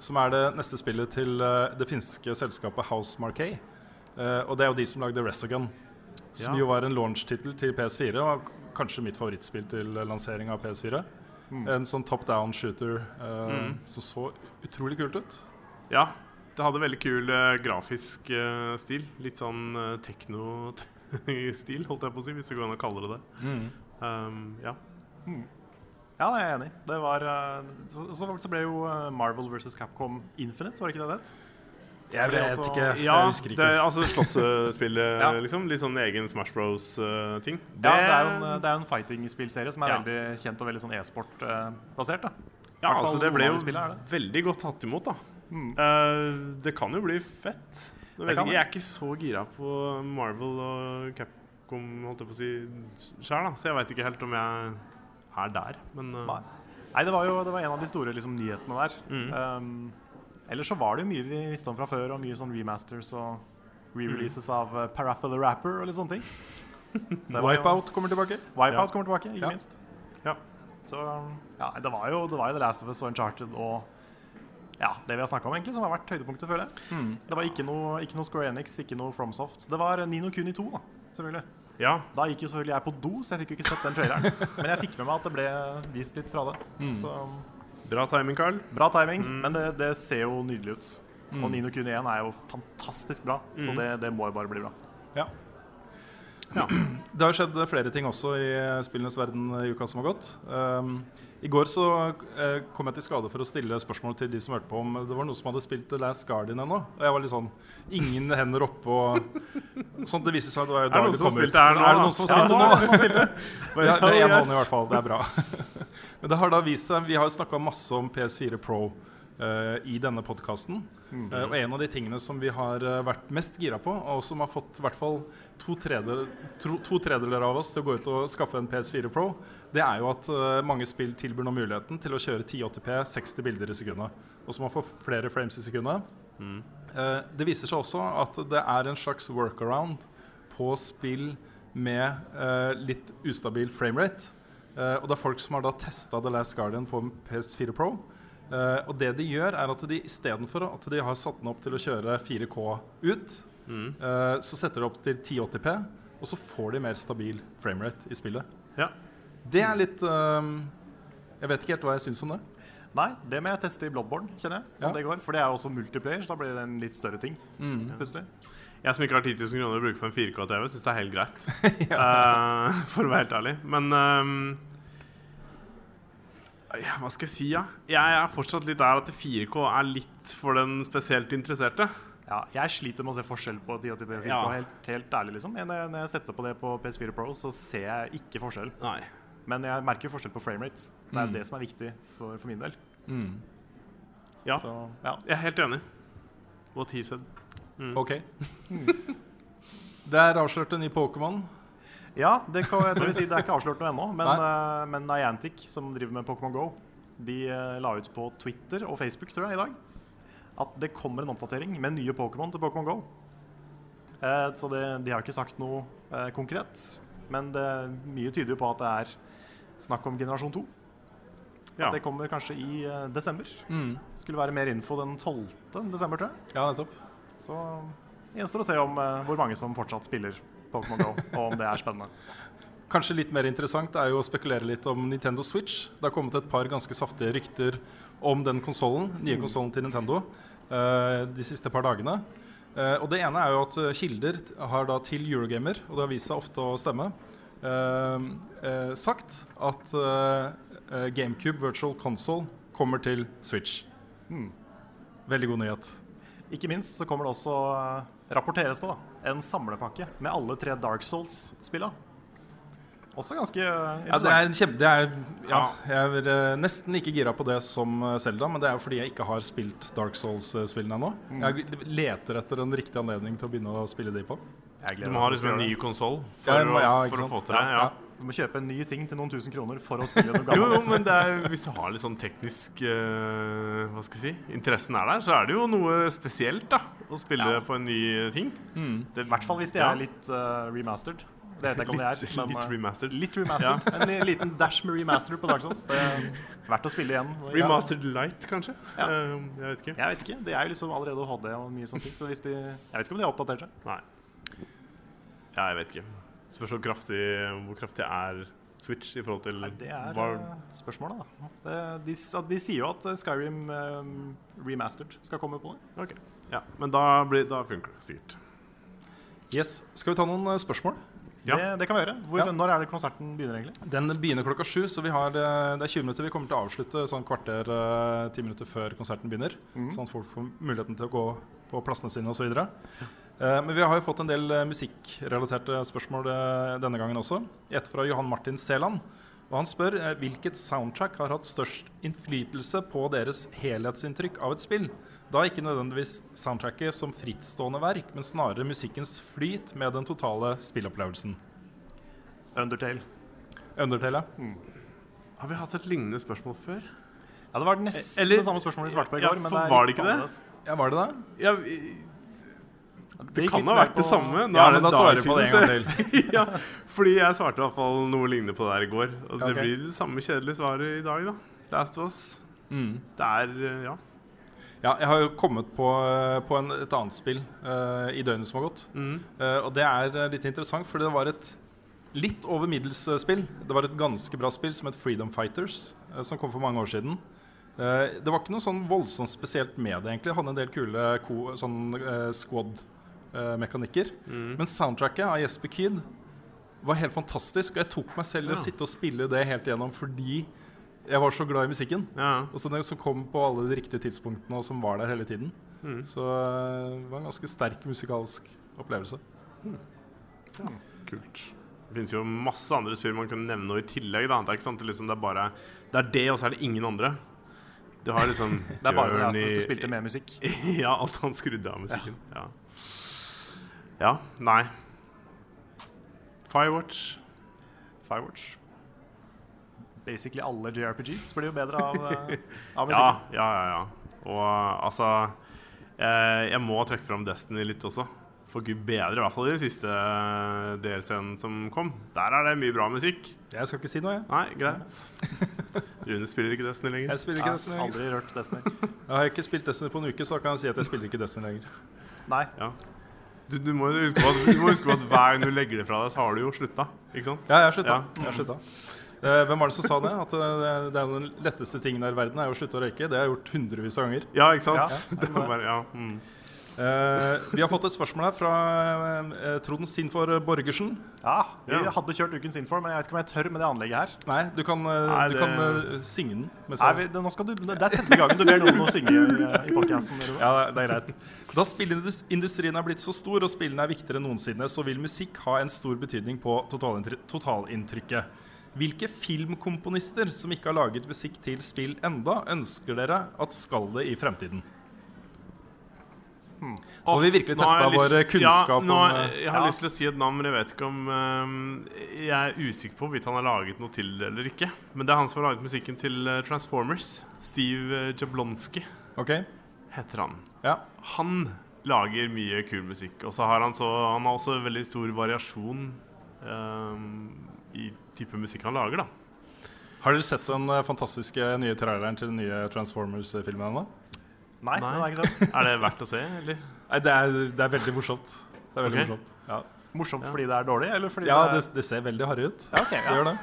Som er det neste spillet til uh, det finske selskapet House Marquee. Eh, og det er jo de som lagde Resogun. Som Ja. jo var en launch-tittel til PS4, og kanskje mitt favorittspill til eh, lansering av PS4. En sånn top down shooter eh, Mm. som så utrolig kult ut. Ja. Det hadde veldig kul eh, grafisk eh, stil. Litt sånn uh, tekno-stil, holdt jeg på å si, hvis det går an å kalle det det. Mm. Um, ja. Ja, det er jeg enig i. Det var, eh, så, så, så ble jo eh, Marvel vs. Capcom Infinite, var det ikke det det het? Jeg vet også- ikke. ja jeg husker ikke. Det, altså Slåssespillet, Ja. liksom. Litt sånn egen Smash Bros-ting. Ja, det er jo en, det er jo en fighting-spillserie som er Ja. veldig kjent og veldig sånn e-sport-basert. da Ja, altså det ble jo det. veldig godt tatt imot, da. Mm. Uh, det kan jo bli fett. Jeg, ikke, jeg er ikke så gira på Marvel og Capcom holdt jeg på å si sjøl. Så jeg veit ikke helt om jeg er der. Men uh. Nei. Nei, det var jo det var en av de store liksom, nyhetene der. Mm. Um, ellers så var det jo mye vi visste om fra før, og mye sånn remasters og re-releases Mm. av uh, Parappa the Rapper og litt sånne ting. Så Wipeout kommer tilbake. Wipeout Ja. kommer tilbake, ikke Ja. minst. Ja. Så ja, det var jo det var jo The Last of Us og Uncharted og ja, det vi har snakka om, egentlig, som har vært høydepunktet, føler jeg. Mm. Det var ikke noe, ikke noe Square Enix, ikke noe FromSoft. Det var Nino Kuni 2, da, selvfølgelig. ja. Da gikk jo selvfølgelig jeg på do, så jeg fikk jo ikke sett den traileren. Men jeg fikk med meg at det ble vist litt fra det. Mm. Så Bra timing, Carl. bra timing, Mm. men det, det ser jo nydelig ut. Mm. Og Nino Kuni 1 er jo fantastisk bra, så Mm. det, det må jo bare bli bra. Ja. Det har skjedd flere ting også i spillenes verden i uka som har gått. Um, I går så eh, kom jeg til skade for å stille spørsmål til de som hørte på om det var noen som hadde spilt The Last Guardian ennå. Og jeg var litt sånn Ingen hender oppe og Sånn det viser seg at det var jo da det kom ut. Er det noen som har spilt det nå? Ja, det er én hånd i hvert fall. Det er bra. Men det har da vist seg Vi har jo snakka masse om PS4 Pro eh, i denne podkasten. Eh, og en av de tingene som vi har eh, vært mest gira på, og som har fått i hvert fall to, tredel, to, to tredeler av oss til å gå ut og skaffe en PS4 Pro, det er jo at eh, mange spill tilbyr nå muligheten til å kjøre 1080P 60 bilder i sekundet. Og så man får flere frames i sekundet. Mm. det viser seg også at det er en slags workaround på spill med eh, litt ustabil framerate. Og det er folk som har da testa The Last Guardian på PS4 Pro. Eh, og det de gjør, er at de istedenfor at de har satt den opp til å kjøre 4K ut, Mm. eh, så setter de opp til 1080P, og så får de mer stabil framerate i spillet. Ja. Det er litt eh, Jeg vet ikke helt hva jeg syns om det. Nei, det må jeg teste i Bloodborne, kjenner jeg. Ja. det går, For det er også multiplayer, så da blir det en litt større ting. plutselig. Jeg som ikke har 10 000 kroner å bruke på en 4K-TV, syns det er helt greit. Eh, for å være helt ærlig. Men ehm, ja, Hva skal jeg si, ja? Jeg er fortsatt litt der at 4K er litt for den spesielt interesserte. Ja, jeg sliter med å se forskjell på 1080p og 4K, Ja. helt, helt ærlig. liksom. Når jeg, når jeg setter på det på PS4 Pro, så ser jeg ikke forskjell. Nei. Men jeg merker forskjell på framerates. Det er Mm. det som er viktig for, for min del. Mm. Ja, Så ja. jeg er helt enig. What he said. Mm. OK. Det er avslørt en ny Pokémon. Ja, det, kan, det si det er ikke avslørt noe ennå, men, uh, men Niantic, som driver med Pokémon GO, de uh, la ut på Twitter og Facebook tror jeg, i dag at det kommer en oppdatering med nye Pokémon til Pokémon GO. Uh, så det, de har ikke sagt noe konkret, men det, mye tyder jo på at det er snakk om generasjon 2. Ja. At det kommer kanskje i desember. Mm. Skulle være mer info den 12. desember, tror jeg. Ja, nettopp. Så gjenstår å se om uh, hvor mange som fortsatt spiller Pokémon GO, og om det er spennende. Kanskje litt mer interessant er jo å spekulere litt om Nintendo Switch. Det har kommet et par ganske saftige rykter om den konsollen, nye konsollen til Nintendo uh, de siste par dagene. Uh, og Det ene er jo at kilder har da til Eurogamer, og det har vist seg ofte å stemme, sagt at GameCube Virtual Console kommer til Switch. Hmm. Veldig god nyhet. Ikke minst så kommer det også, rapporteres det da, en samlepakke med alle tre Dark Souls-spilla. Også ganske eh, Ja, det er kjempe, det er, ja, jeg er eh, nesten like gira på det som Selda, Zelda, men det er jo fordi jeg ikke har spilt Dark Souls-spillene ennå. Jeg leter etter en riktig anledning til å begynne å spille de på. Jeg Du må ha liksom en ny konsoll for, ja, må- ja, å, for å få til det. Ja. Du må kjøpe en ny ting til noen tusen kroner for å spille noe gammelt. jo, men det er, hvis du har litt sånn teknisk uh, Hva skal jeg si Interessen er der, så er det jo noe spesielt da å spille Ja. på en ny ting. Mm. I hvert fall hvis de er litt uh, remastered. Det vet jeg ikke om det er. Men, litt eh, remastered. litt remastered. En liten dash med remaster på Dark Souls. Det er verdt å spille igjen. Remastered Light, kanskje? Ja. Jeg vet ikke. Jeg vet ikke. Det er jo liksom allerede HD og mye sånne ting. Så hvis de, jeg vet ikke om de har oppdatert seg. Nei. Ja, jeg vet ikke. Spørs hvor kraftig, hvor kraftig er Switch i forhold til Nei, det er hva, eh, spørsmålet, da. Det, de, de sier jo at eh, Skyrim um, remastered skal komme på det. Ok. Ja, men da, blir, da funker det sikkert. Yes. Skal vi ta noen spørsmål? Ja. Det, det kan vi gjøre. Hvor, Ja. Når er det konserten begynner, egentlig? Den begynner klokka sju, så vi har, det er 20 minutter. Vi kommer til å avslutte sånn kvarter, ti minutter før konserten begynner. Sånn at folk får muligheten til å gå på plassene sine osv. Uh, men vi har jo fått en del eh, musikkrelaterte spørsmål eh, denne gangen også. Et fra Johan Martin Seland. Og han spør eh, hvilket soundtrack har hatt størst innflytelse på deres helhetsinntrykk av et spill. Da ikke nødvendigvis soundtracket som frittstående verk, men snarere musikkens flyt med den totale spillopplevelsen. Undertale. Undertale, ja. Har vi hatt et lignende spørsmål før? Ja, Det var nesten Eller- det samme spørsmålet vi svarte på i Ja, for, men det er var det ikke det? Ja, var det det? Ja, vi- det kan ha vært vært det samme. Nå Ja, er men da det svarer vi på det en gang til. ja, fordi jeg svarte i hvert fall noe lignende på det her i går. Og det Ok. blir det samme kjedelige svaret i dag, da. Last of Us. Mm. Det er eh, Ja. Ja, jeg har jo kommet på, på en, et annet spill uh, i døgnet som har gått. Mm. Uh, og det er eh, litt interessant, for det var et litt over middels eh, spill. Det var et ganske bra spill som het Freedom Fighters, uh, som kom for mange år siden. Eh, det var ikke noe sånn voldsomt spesielt med det, egentlig. Det hadde en del kule ko, sånn eh, squad-mekanikker. Mm. Men soundtracket av Jesper Kid var helt fantastisk, og jeg tok meg selv i Ja. å sitte og spille det helt igjennom fordi jeg var så glad i musikken. Ja. Og så det som kom på alle de riktige tidspunktene, og som var der hele tiden. Mm. Så eh, det var en ganske sterk musikalsk opplevelse. Kult. Det finnes jo masse andre spill man kunne nevne noe i tillegg. Da. Det er ikke liksom, det er bare Det er det, og så er det ingen andre. Liksom Det er bare når Journey- du spilte med musikk. ja, alt han skrudde av musikken. Ja. Ja. Nei. Firewatch. Firewatch. Basically alle JRPGs blir jo bedre av, eh, av Ja, musikken. ja, ja. ja. Og altså eh, Jeg må trekke fram Destiny litt også. For gud bedre, i hvert fall i den siste eh, DLC-en som kom. Der er det mye bra musikk. Jeg skal ikke si noe, jeg. Nei, greit. Rune spiller ikke Destiny lenger. Jeg spiller ikke Destiny lenger. aldri hørt Destiny. Jeg har ikke spilt Destiny på en uke, så da kan jeg si at jeg spiller ikke Destiny lenger. Nei. Ja. Du, du, må huske på at, huske på at hver gang du legger det fra deg, så har du jo slutta. Ikke sant? Ja, jeg har slutta. Ja. Jeg slutta. Eh, hvem var det som sa det? At eh, det, det er den letteste tingen her i verden er å slutte å røyke. Det har jeg gjort hundrevis av ganger. Ja, ikke sant? Ja, det var bare, ja. Mm. Eh, vi har fått et spørsmål her fra uh, Trond Sinfor Borgersen. Ja, vi Ja. hadde kjørt Ukens Sinfor, men jeg vet ikke om jeg tør med det anlegget her. Nei, du kan, uh, Nei, du det- kan synge den. Nei, vi, det, du, det er tredje gangen du ber noen å synge i, i podcasten. Ja, det- det er greit. Da spillindustrien er blitt så stor og spillene er viktigere enn noensinne, så vil musikk ha en stor betydning på totalinntrykket. Hvilke filmkomponister som ikke har laget musikk til spill enda, ønsker dere at skal det i fremtiden? Nå har vi virkelig testa vår lyst- kunnskap ja, nå, om Jeg har ja. lyst til å si et navn, men jeg vet ikke om uh, Jeg er usikker på hvorvidt han har laget noe til eller ikke. Men det er han som har laget musikken til eh, Transformers. Steve eh, Jablonski OK? heter han. Ja. Han lager mye kul musikk. Og så har han, så, han har også veldig stor variasjon eh, i type musikk han lager, da. Har dere sett den eh, fantastiske nye traileren til den nye Transformers-filmen ennå? Nei, Nei. det er ikke sant. Er det verdt å se, eller? Nei, det er, det er veldig morsomt. Det er veldig okay. morsomt. Ja, Morsomt fordi det er dårlig, eller fordi ja det det, er det ser veldig harry ut. Ja, ok, Det gjør det.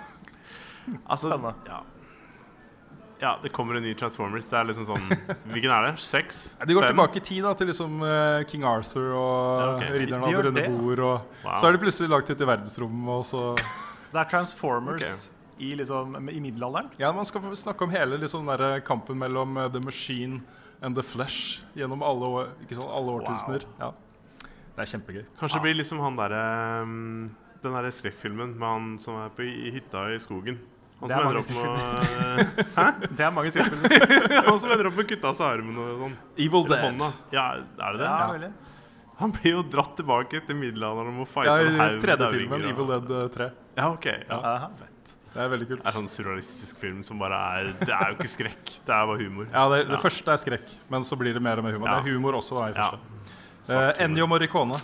Altså, Spennende. ja. ja, det kommer en ny Transformers. Det er liksom sånn Hvilken er det? Seks? De går Fem? tilbake i tid da, til liksom eh, King Arthur og Ja, okay. Ridderen De av det rønne bord. Og Wow. Så er de plutselig lagt ut i verdensrommet, og så Så det er Transformers i, liksom, i middelalderen? Ja, man skal snakke om hele liksom, der kampen mellom eh, The Machine and The Flesh gjennom alle, år, ikke sant, alle årtusener. Ja. Det er kjempegøy. Kanskje det blir liksom han derre um, Den derre skrekkfilmen med han som er på i hytta i skogen. Han Det som er ender opp med Hæ? Det er mange skrekkfilmer. Han som ender opp med å kutte av seg armen og sånn. Evil Eller Dead. hånda. Ja, er det det? Ja, veldig. Han blir jo dratt tilbake til middelalderen og må fighte Ja, en I haug med 3D-filmen dauinger og- Evil Dead eh, 3. Ja, ok. Ja. Aha. Det er veldig kult. Det er sånn surrealistisk film som bare er Det er jo ikke skrekk, det er bare humor. Ja, det, det Ja. første er skrekk, men så blir det mer og mer humor. Ja. Det er humor også da, i første. Ja. Uh. Ennio Morricone.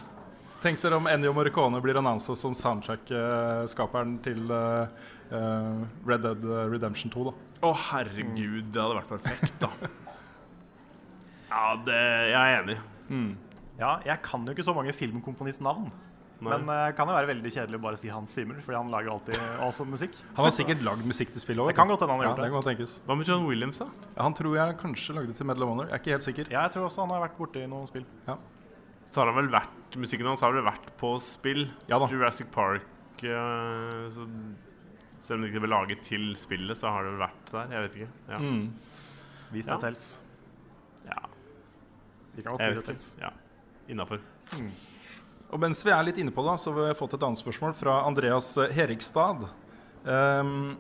Tenk dere om Ennio Morricone blir annonsa som soundtrack-skaperen til uh, eh, Red Dead Redemption 2. da. Å, herregud, det hadde vært perfekt, da. Ja, det, jeg er enig. Ja, jeg kan jo ikke så mange filmkomponistnavn. Nei. Men det kan jo være veldig kjedelig å bare si Hans Zimmer, fordi han lager alltid awesome musikk. Han har sikkert lagd musikk til spillet òg. Det kan godt hende han har ja, gjort det. det. kan tenkes. Hva med John Williams, da? Ja, han tror jeg kanskje lagde til Medal of Honor. Jeg er ikke helt sikker. Ja, jeg tror også han har vært borti noen spill. Ja. Så har han vel vært Musikken hans har vel vært på spill. Ja da. Jurassic Park uh, så, Selv om det ikke ble laget til spillet, så har det vel vært der. Jeg vet ikke. Ja. Mm. Vis Ja. tels. ja. Vi kan godt Jeg si det tels. Ja. Innafor. Og mens vi er litt inne på det, så har vi fått et annet spørsmål fra Andreas Herigstad. Herikstad. Ehm,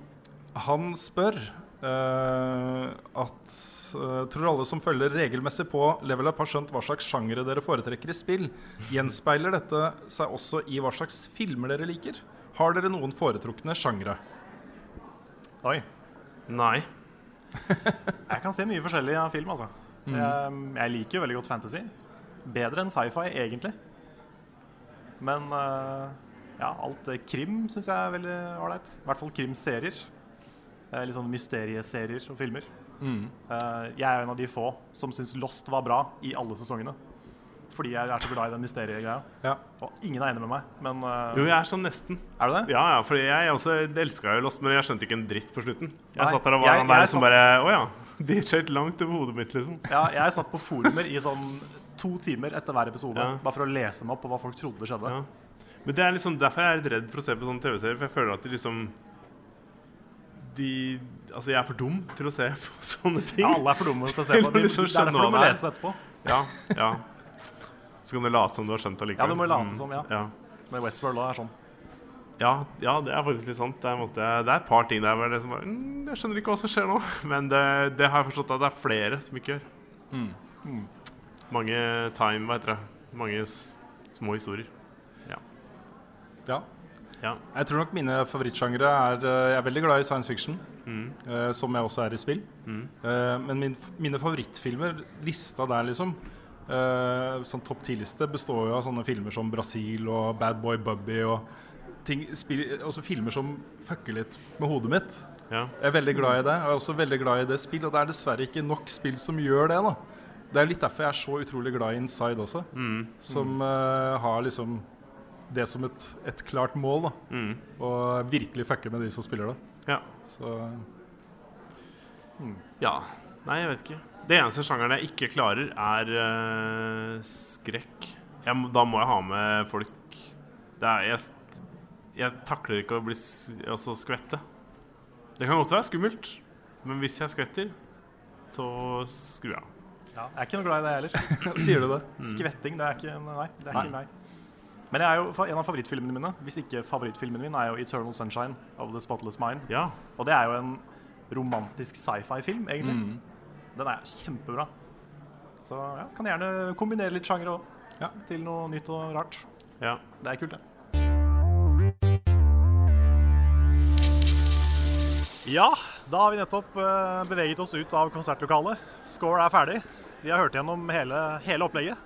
han spør uh, at uh, Tror alle som følger regelmessig på Level Up, har skjønt hva slags sjangere dere foretrekker i spill? Gjenspeiler dette seg også i hva slags filmer dere liker? Har dere noen foretrukne sjangre? Oi. Nei. Jeg kan se mye forskjellig av film, altså. Jeg, jeg liker jo veldig godt fantasy. Bedre enn sci-fi, egentlig. Men eh, ja, alt eh, krim syns jeg er veldig ålreit. I hvert fall krimserier. Litt sånn mysterieserier og filmer. Eh, jeg er en av de få som syns Lost var bra i alle sesongene. Fordi jeg er så glad i den mysteriegreia. Ja. Og ingen er enig med meg, men uh... Jo, jeg er sånn nesten. Er du det? Ja, ja, fordi jeg også elska jo Lost, men jeg skjønte ikke en dritt på slutten. Jeg Nei, satt der og var jeg- han der som satt- bare Å ja. De skjøt langt over hodet mitt, liksom. Ja, jeg satt på forumer i sånn to timer etter hver episode Ja. bare for å lese meg opp på hva folk trodde skjedde. Ja. Men det er liksom derfor jeg er litt redd for å se på sånne TV-serier, for jeg føler at de liksom de, altså Jeg er for dum til å se på sånne ting. Ja, alle er for dumme til å se på. De, liksom det er derfor du må er. lese etterpå. Ja, ja. Så kan du late som du har skjønt det likevel. Ja, du må late Mm, som, ja. ja. Men Westworld òg er sånn. Ja, ja, det er faktisk litt sant. Det er, måte, det er et par ting der er bare mm, Jeg skjønner ikke hva som skjer nå. Men det, det har jeg forstått at det er flere som ikke gjør. Mm. Mange time, hva heter det. Mange små historier. ja. Ja. Jeg tror nok mine favorittsjangre er eh, Jeg er veldig glad i science fiction, Mm. eh, som jeg også er i spill. Mm. Eh, men min, mine favorittfilmer, lista der, liksom eh, Sånn topp 10-liste består jo av sånne filmer som Brasil og Bad Boy Bubby og ting, spill, også filmer som fucker litt med hodet mitt. Ja. Jeg er veldig glad i det. Og jeg er også veldig glad i det spill, og det er dessverre ikke nok spill som gjør det. da Det er litt derfor jeg er så utrolig glad i Inside også, Mm. som uh, har liksom det som et, et klart mål. da Mm. Og virkelig fucke med de som spiller det. Ja. Så ja. Nei, jeg vet ikke. Det eneste sjangeren jeg ikke klarer, er uh, skrekk. Jeg, da må jeg ha med folk det er, jeg, jeg takler ikke å bli altså skvette. Det kan godt være skummelt, men hvis jeg skvetter, så skrur jeg av. Ja, jeg er ikke noe glad i det heller. sier du det. Skvetting, det er ikke Nei, det er Nei. ikke meg. Men jeg er jo, en av favorittfilmene mine Hvis ikke favorittfilmen min er jo 'Eternal Sunshine of the Spotless Mind'. Ja. Og det er jo en romantisk sci-fi-film, egentlig. Mm. Den er kjempebra. Så ja, kan gjerne kombinere litt sjangere òg. Ja. Til noe nytt og rart. ja. Det er kult, det. Ja, da har vi nettopp eh, beveget oss ut av konsertlokalet. Score er ferdig. Vi har hørt gjennom hele, hele opplegget.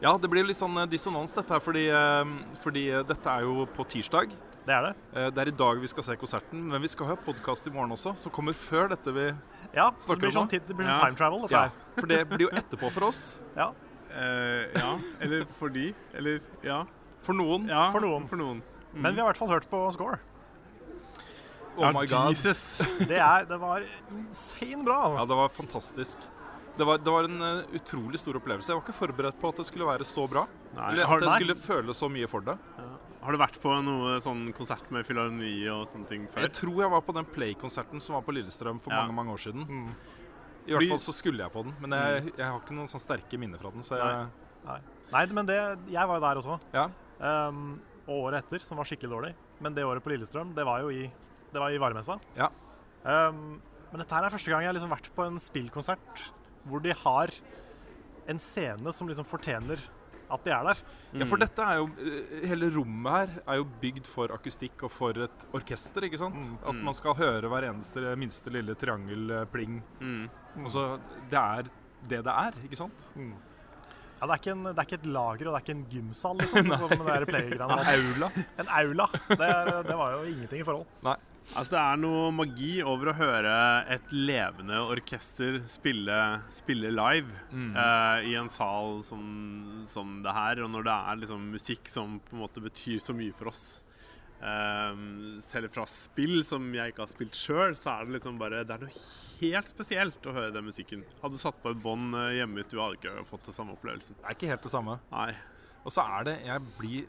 Ja, det blir litt sånn eh, dissonans dette her, fordi, eh, fordi eh, dette er jo på tirsdag. Det er det. Eh, Det er i dag vi skal se konserten, men vi skal ha podkast i morgen også, som kommer før dette vi Ja, så Snakker det blir om sånn, det? blir sånn Ja. time travel. Dette Ja, her. for det blir jo etterpå for oss. Ja. Uh, ja. Eller fordi. Eller ja. For noen. ja. For noen. For noen. Men vi har i hvert fall hørt på Score. Oh my god. Jesus. Det, er, det var insane bra. Ja, Altså. det var fantastisk. Det var, det var en uh, utrolig stor opplevelse. Jeg var ikke forberedt på at det skulle være så bra. Nei, Eller at jeg skulle føle så mye for det. har du vært på noe sånn konsert med filharmoni og sånne ting før? Jeg tror jeg var på den Play-konserten som var på Lillestrøm for Ja. mange mange år siden. Mm. I hvert fall så skulle jeg på den, men jeg, jeg har ikke noen sånn sterke minner fra den. Så jeg, Nei, men det, jeg var jo der også. ja. Um, og året etter, som var skikkelig dårlig. Men det året på Lillestrøm, det var jo i, det var i varemessa. Ja. Um, men dette her er første gang jeg har liksom vært på en spillkonsert hvor de har en scene som liksom fortjener at de er der. ja, for dette er jo eh, Hele rommet her er jo bygd for akustikk og for et orkester, ikke sant? Mm, At man skal høre hver eneste minste lille triangelpling. Mm. Altså, det er det det er, ikke sant? Ja, det er, ikke en, det er ikke et lager og det er ikke en gymsal, liksom. sånn som det der en. Aula. En aula. Det, er, det var jo ingenting i forhold. Altså, det er noe magi over å høre et levende orkester spille, spille live eh, i en sal som, som det her, og når det er liksom musikk som på en måte betyr så mye for oss. Ehm, selv fra spill som jeg ikke har spilt sjøl, så er det liksom bare Det er noe helt spesielt å høre den musikken. Hadde du satt på et bånd eh, hjemme i stua, hadde du ikke fått den samme opplevelsen. Det er ikke helt det samme. Nei. Og så er det Jeg blir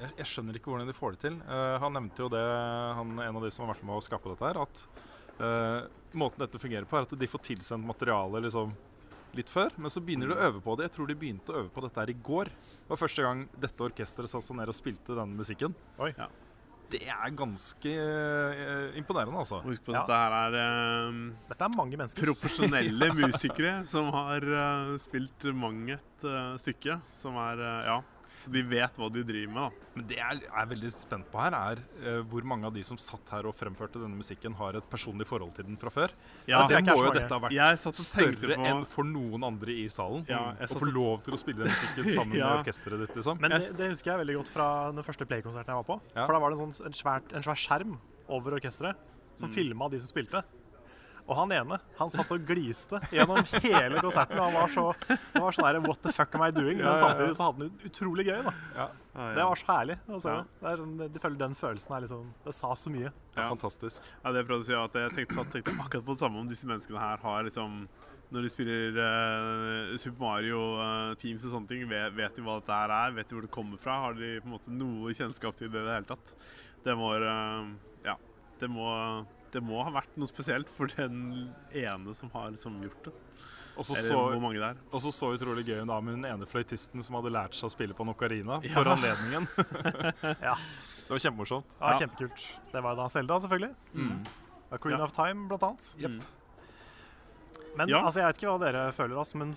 Jeg, jeg skjønner ikke hvordan de får det til. Uh, han nevnte jo det, han, en av de som har vært med å skape dette her, at uh, måten dette fungerer på, er at de får tilsendt materiale liksom litt før, men så begynner de å øve på det. Jeg tror de begynte å øve på dette her i går. Det var første gang dette orkesteret satte seg ned og spilte denne musikken. Oi. Ja. Det er ganske uh, imponerende, altså. Husk på Ja. at dette her er uh, Dette er mange mennesker. profesjonelle musikere som har uh, spilt mang et stykke. Som er Ja. Så de vet hva de driver med, da. Men det jeg er veldig spent på her, er uh, hvor mange av de som satt her og fremførte denne musikken, har et personlig forhold til den fra før. Ja, For det det er må jo dette ha vært større på enn for noen andre i salen. Ja, jeg Å få og- lov til å spille den musikken sammen Ja. med orkesteret ditt, liksom. Men det, det husker jeg veldig godt fra den første Play-konserten jeg var på. Ja. For da var det en, sånn, en, svært, en svær skjerm over orkesteret som Mm. filma de som spilte. Og han ene han satt og gliste gjennom hele konserten. Han var så han var sånn der, What the fuck am I doing? Men Ja, ja, ja. samtidig så hadde han det utrolig gøy. da Ja, ja. Det var så herlig. Altså, Ja. det er, sånn- de føler Den følelsen er liksom Det sa så mye. Ja, Ja. fantastisk. Ja, det prøvde å si at jeg tenkte, satt, tenkte akkurat på det samme om disse menneskene her har liksom Når de spiller uh, Super Mario uh, Teams og sånne ting, vet, vet de hva dette her er? Vet de hvor det kommer fra? Har de på en måte noe kjennskap til det i det hele tatt? Det må uh, Ja. Det må, det må ha vært noe spesielt for den ene som har liksom gjort det. Og så så, hvor mange det er. og så så utrolig gøy hun da med den ene fløytisten som hadde lært seg å spille på en ocarina Ja. for anledningen. Ja, Det var kjempemorsomt. det Ja. Kjempekult. Det var da Selda, selvfølgelig. Mm. A Queen Ja. of Time, blant annet. Yep. Men Ja. altså, jeg vet ikke hva dere føler, altså, men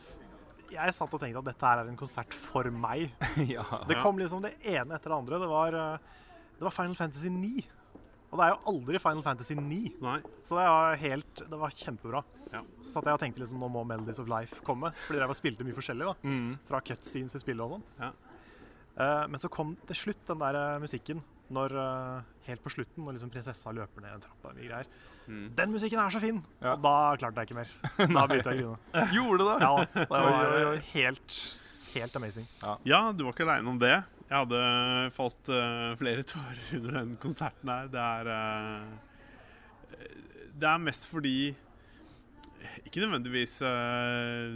jeg satt og tenkte at dette her er en konsert for meg. ja. Det kom liksom det ene etter det andre. Det var, eh, det var Final Fantasy 9. Og det er jo aldri Final Fantasy 9, Nei. så det var helt Det var kjempebra. Ja. Så satt jeg og tenkte liksom nå må Melodies of Life komme. Fordi dere spilte mye forskjellig, da. Mm. Fra cutscenes i spillet og sånn. Ja. Uh, men så kom til slutt den der uh, musikken når uh, Helt på slutten, når liksom prinsessa løper ned en trapp og mye greier. Mm. Den musikken er så fin! Ja. Og da klarte jeg ikke mer. Da begynte jeg å grine. Gjorde det? Ja, det var helt, helt amazing. Ja, du var ikke aleine om det. Jeg hadde falt uh, flere tårer under den konserten her. Det er uh, Det er mest fordi Ikke nødvendigvis uh,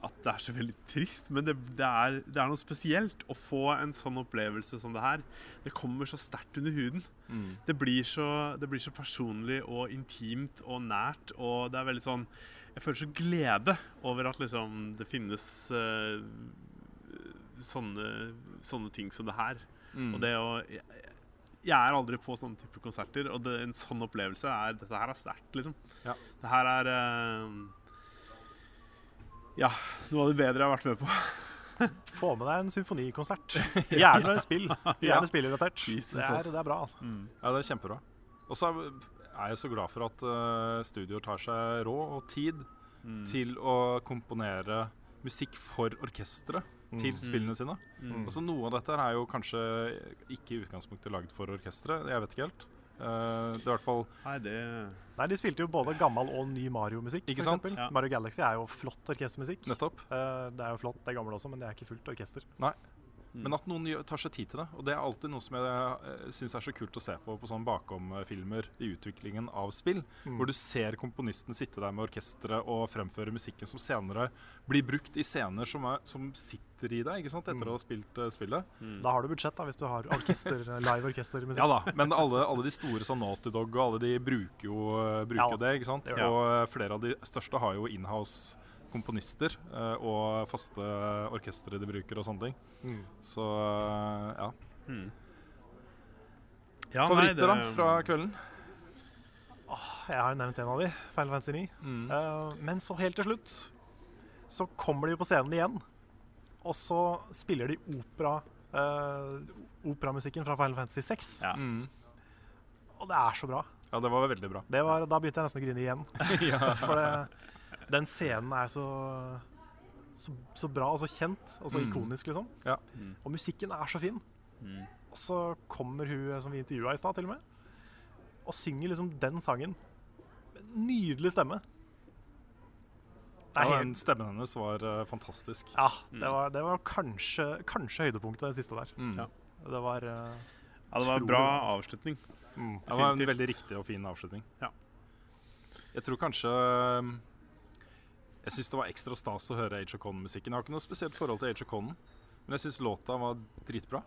at det er så veldig trist, men det, det, er, det er noe spesielt å få en sånn opplevelse som det her. Det kommer så sterkt under huden. Mm. Det blir, så, det blir så personlig og intimt og nært, og det er veldig sånn Jeg føler så glede over at liksom det finnes eh, sånne, sånne ting som det her. Mm. Og det å jeg, jeg er aldri på sånne type konserter, og det, en sånn opplevelse er Dette her er sterkt, liksom. Ja. Det her er uh, Ja, noe av det bedre jeg har vært med på. Få med deg en symfonikonsert. Gjerne spill. Gjerne spillrelatert. Jesus, Det er, det er bra, altså. Ja, det er kjempebra. Og så er er jeg så glad for at uh, studioer tar seg råd og tid Mm. til å komponere musikk for orkesteret til spillene sine. Mm. Altså Noe av dette er jo kanskje ikke i utgangspunktet lagd for orkesteret. Jeg vet ikke helt. Uh, det er i hvert fall Nei, det Nei, De spilte jo både gammel og ny Mario-musikk. Ikke sant? Ja. Mario Galaxy er jo flott orkestermusikk. nettopp. Uh, det er jo flott, det gamle også, men det er ikke fullt orkester. Men at noen tar seg tid til det. Og det er alltid noe som jeg uh, syns er så kult å se på på sånne bakom-filmer i utviklingen av spill. Mm. Hvor du ser komponisten sitte der med orkesteret og fremføre musikken som senere blir brukt i scener som, er, som sitter i deg ikke sant? etter Mm. å ha spilt uh, spillet. Da har du budsjett, da, hvis du har orkester, live orkestermusikk. Ja da, men alle, alle de store som Naughty Dog og alle de bruker jo uh, bruker Ja, det. ikke sant? det det. Og uh, flere av de største har jo inhouse komponister uh, og faste orkestre de bruker og sånne ting. Mm. Så uh, ja. mm. Ja, nei, Favoritter da fra kvelden? Jeg har jo nevnt en av de, Final Fantasy 9. Mm. Uh, men så helt til slutt så kommer de på scenen igjen, og så spiller de opera uh, operamusikken fra Final Fantasy 6. Ja. Mm. Og det er så bra. Ja, det var veldig bra. Det var, da begynte jeg nesten å grine igjen. ja. For det, den scenen er så så, så bra og så kjent og så Mm. ikonisk, liksom. Ja. Og musikken er så fin. Mm. Og så kommer hun eh, som vi intervjua i stad, til og med, og synger liksom den sangen. En nydelig stemme. Det Ja, er den helt, stemmen hennes var uh, fantastisk. ja, det var, det var kanskje, kanskje høydepunktet, det siste der. Mm. Ja. Det var uh, Ja, det var en bra bra. avslutning. mm. Det var en veldig riktig og fin avslutning. Ja. Jeg tror kanskje um, Jeg syns det var ekstra stas å høre Age of Con-musikken. Jeg har ikke noe spesielt forhold til Age of Con, men jeg syns låta var dritbra.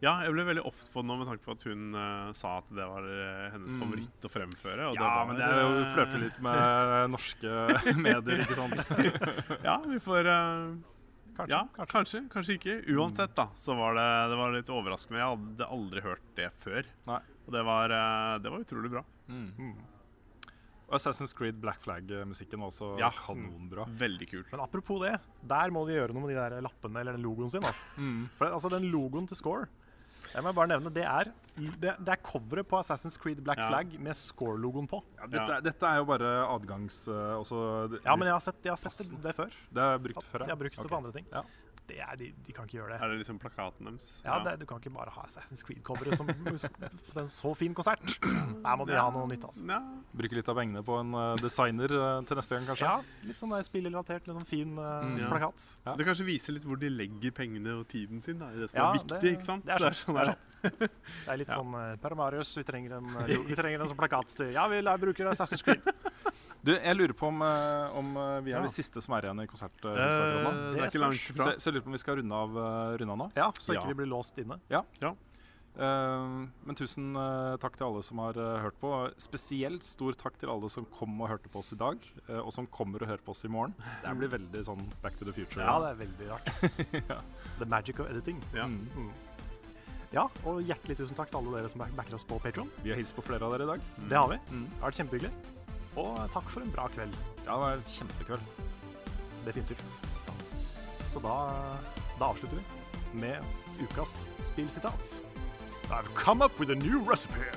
Ja, jeg ble veldig obs på det nå med tanke på at hun uh, sa at det var eh, hennes Mm. favoritt å fremføre. Og Ja, var, men det er jo å flørte litt med norske medier, ikke sant? Ja, vi får eh, Kanskje. ja, kanskje. kanskje. ikke. Uansett, da, så var det, det var litt overraskende. Jeg hadde aldri hørt det før. Nei. Og det var, det var utrolig bra. Mm. Og Assassin's Creed Black Flag-musikken var også Ja. kanonbra. Veldig kult. Men apropos det, der må de gjøre noe med de der lappene eller den logoen sin. Altså. For det, altså den logoen til Score jeg må bare nevne, Det er, det, det er coveret på Assassin's Creed Black Ja. Flag med Score-logoen på. Ja, dette, Ja. er- dette er jo bare adgangs... Uh, også, Ja, men jeg har sett, jeg har sett det, det før. Det har jeg brukt før, De har brukt det på andre ting. Ja. Det er, de, de kan ikke gjøre det. Er det liksom plakaten deres? Ja, det, Du kan ikke bare ha Assassin's Creed-coveret som på en så fin konsert. Der må de ha noe nytt. altså. Ja, Bruke litt av pengene på en eh, designer eh, til neste gang, kanskje. Ja, Litt sånn spillrelatert, litt sånn fin uh, Mm. Ja. plakat. Ja. Det kanskje viser litt hvor de legger pengene og tiden sin. Da, i det som Ja, er viktig, det- ikke sant? det er det er sånn, det er sånn. Det er litt Ja. sånn uh, Per Marius, vi trenger en, vi trenger en sånn plakat til Ja, vi bruker Assassin's Creed. Du, jeg lurer på om, eh, om eh, vi er Ja. de siste som er igjen i konserthuset. Eh, det er ikke langt spørs. Så, så jeg lurer på om vi skal runde av, eh, runde av nå. Ja, Så ikke Ja. vi blir låst inne. Eh, men tusen uh, takk til alle som har uh, hørt på. Spesielt stor takk til alle som kom og hørte på oss i dag, eh, og som kommer og hører på oss i morgen. Det blir veldig sånn Back to the Future. Ja, det er veldig rart. Ja. The magic of editing. Ja. Mm. Mm. Ja, og hjertelig tusen takk til alle dere som back- backer oss på Patron. Vi har hilst på flere av dere i dag. Det har vi. Mm. Det har vært kjempehyggelig. Og takk for en bra kveld. Ja, det var kjempekveld. Definitivt. Så da, da avslutter vi med ukas spillsitat. I've come up with a new recipe.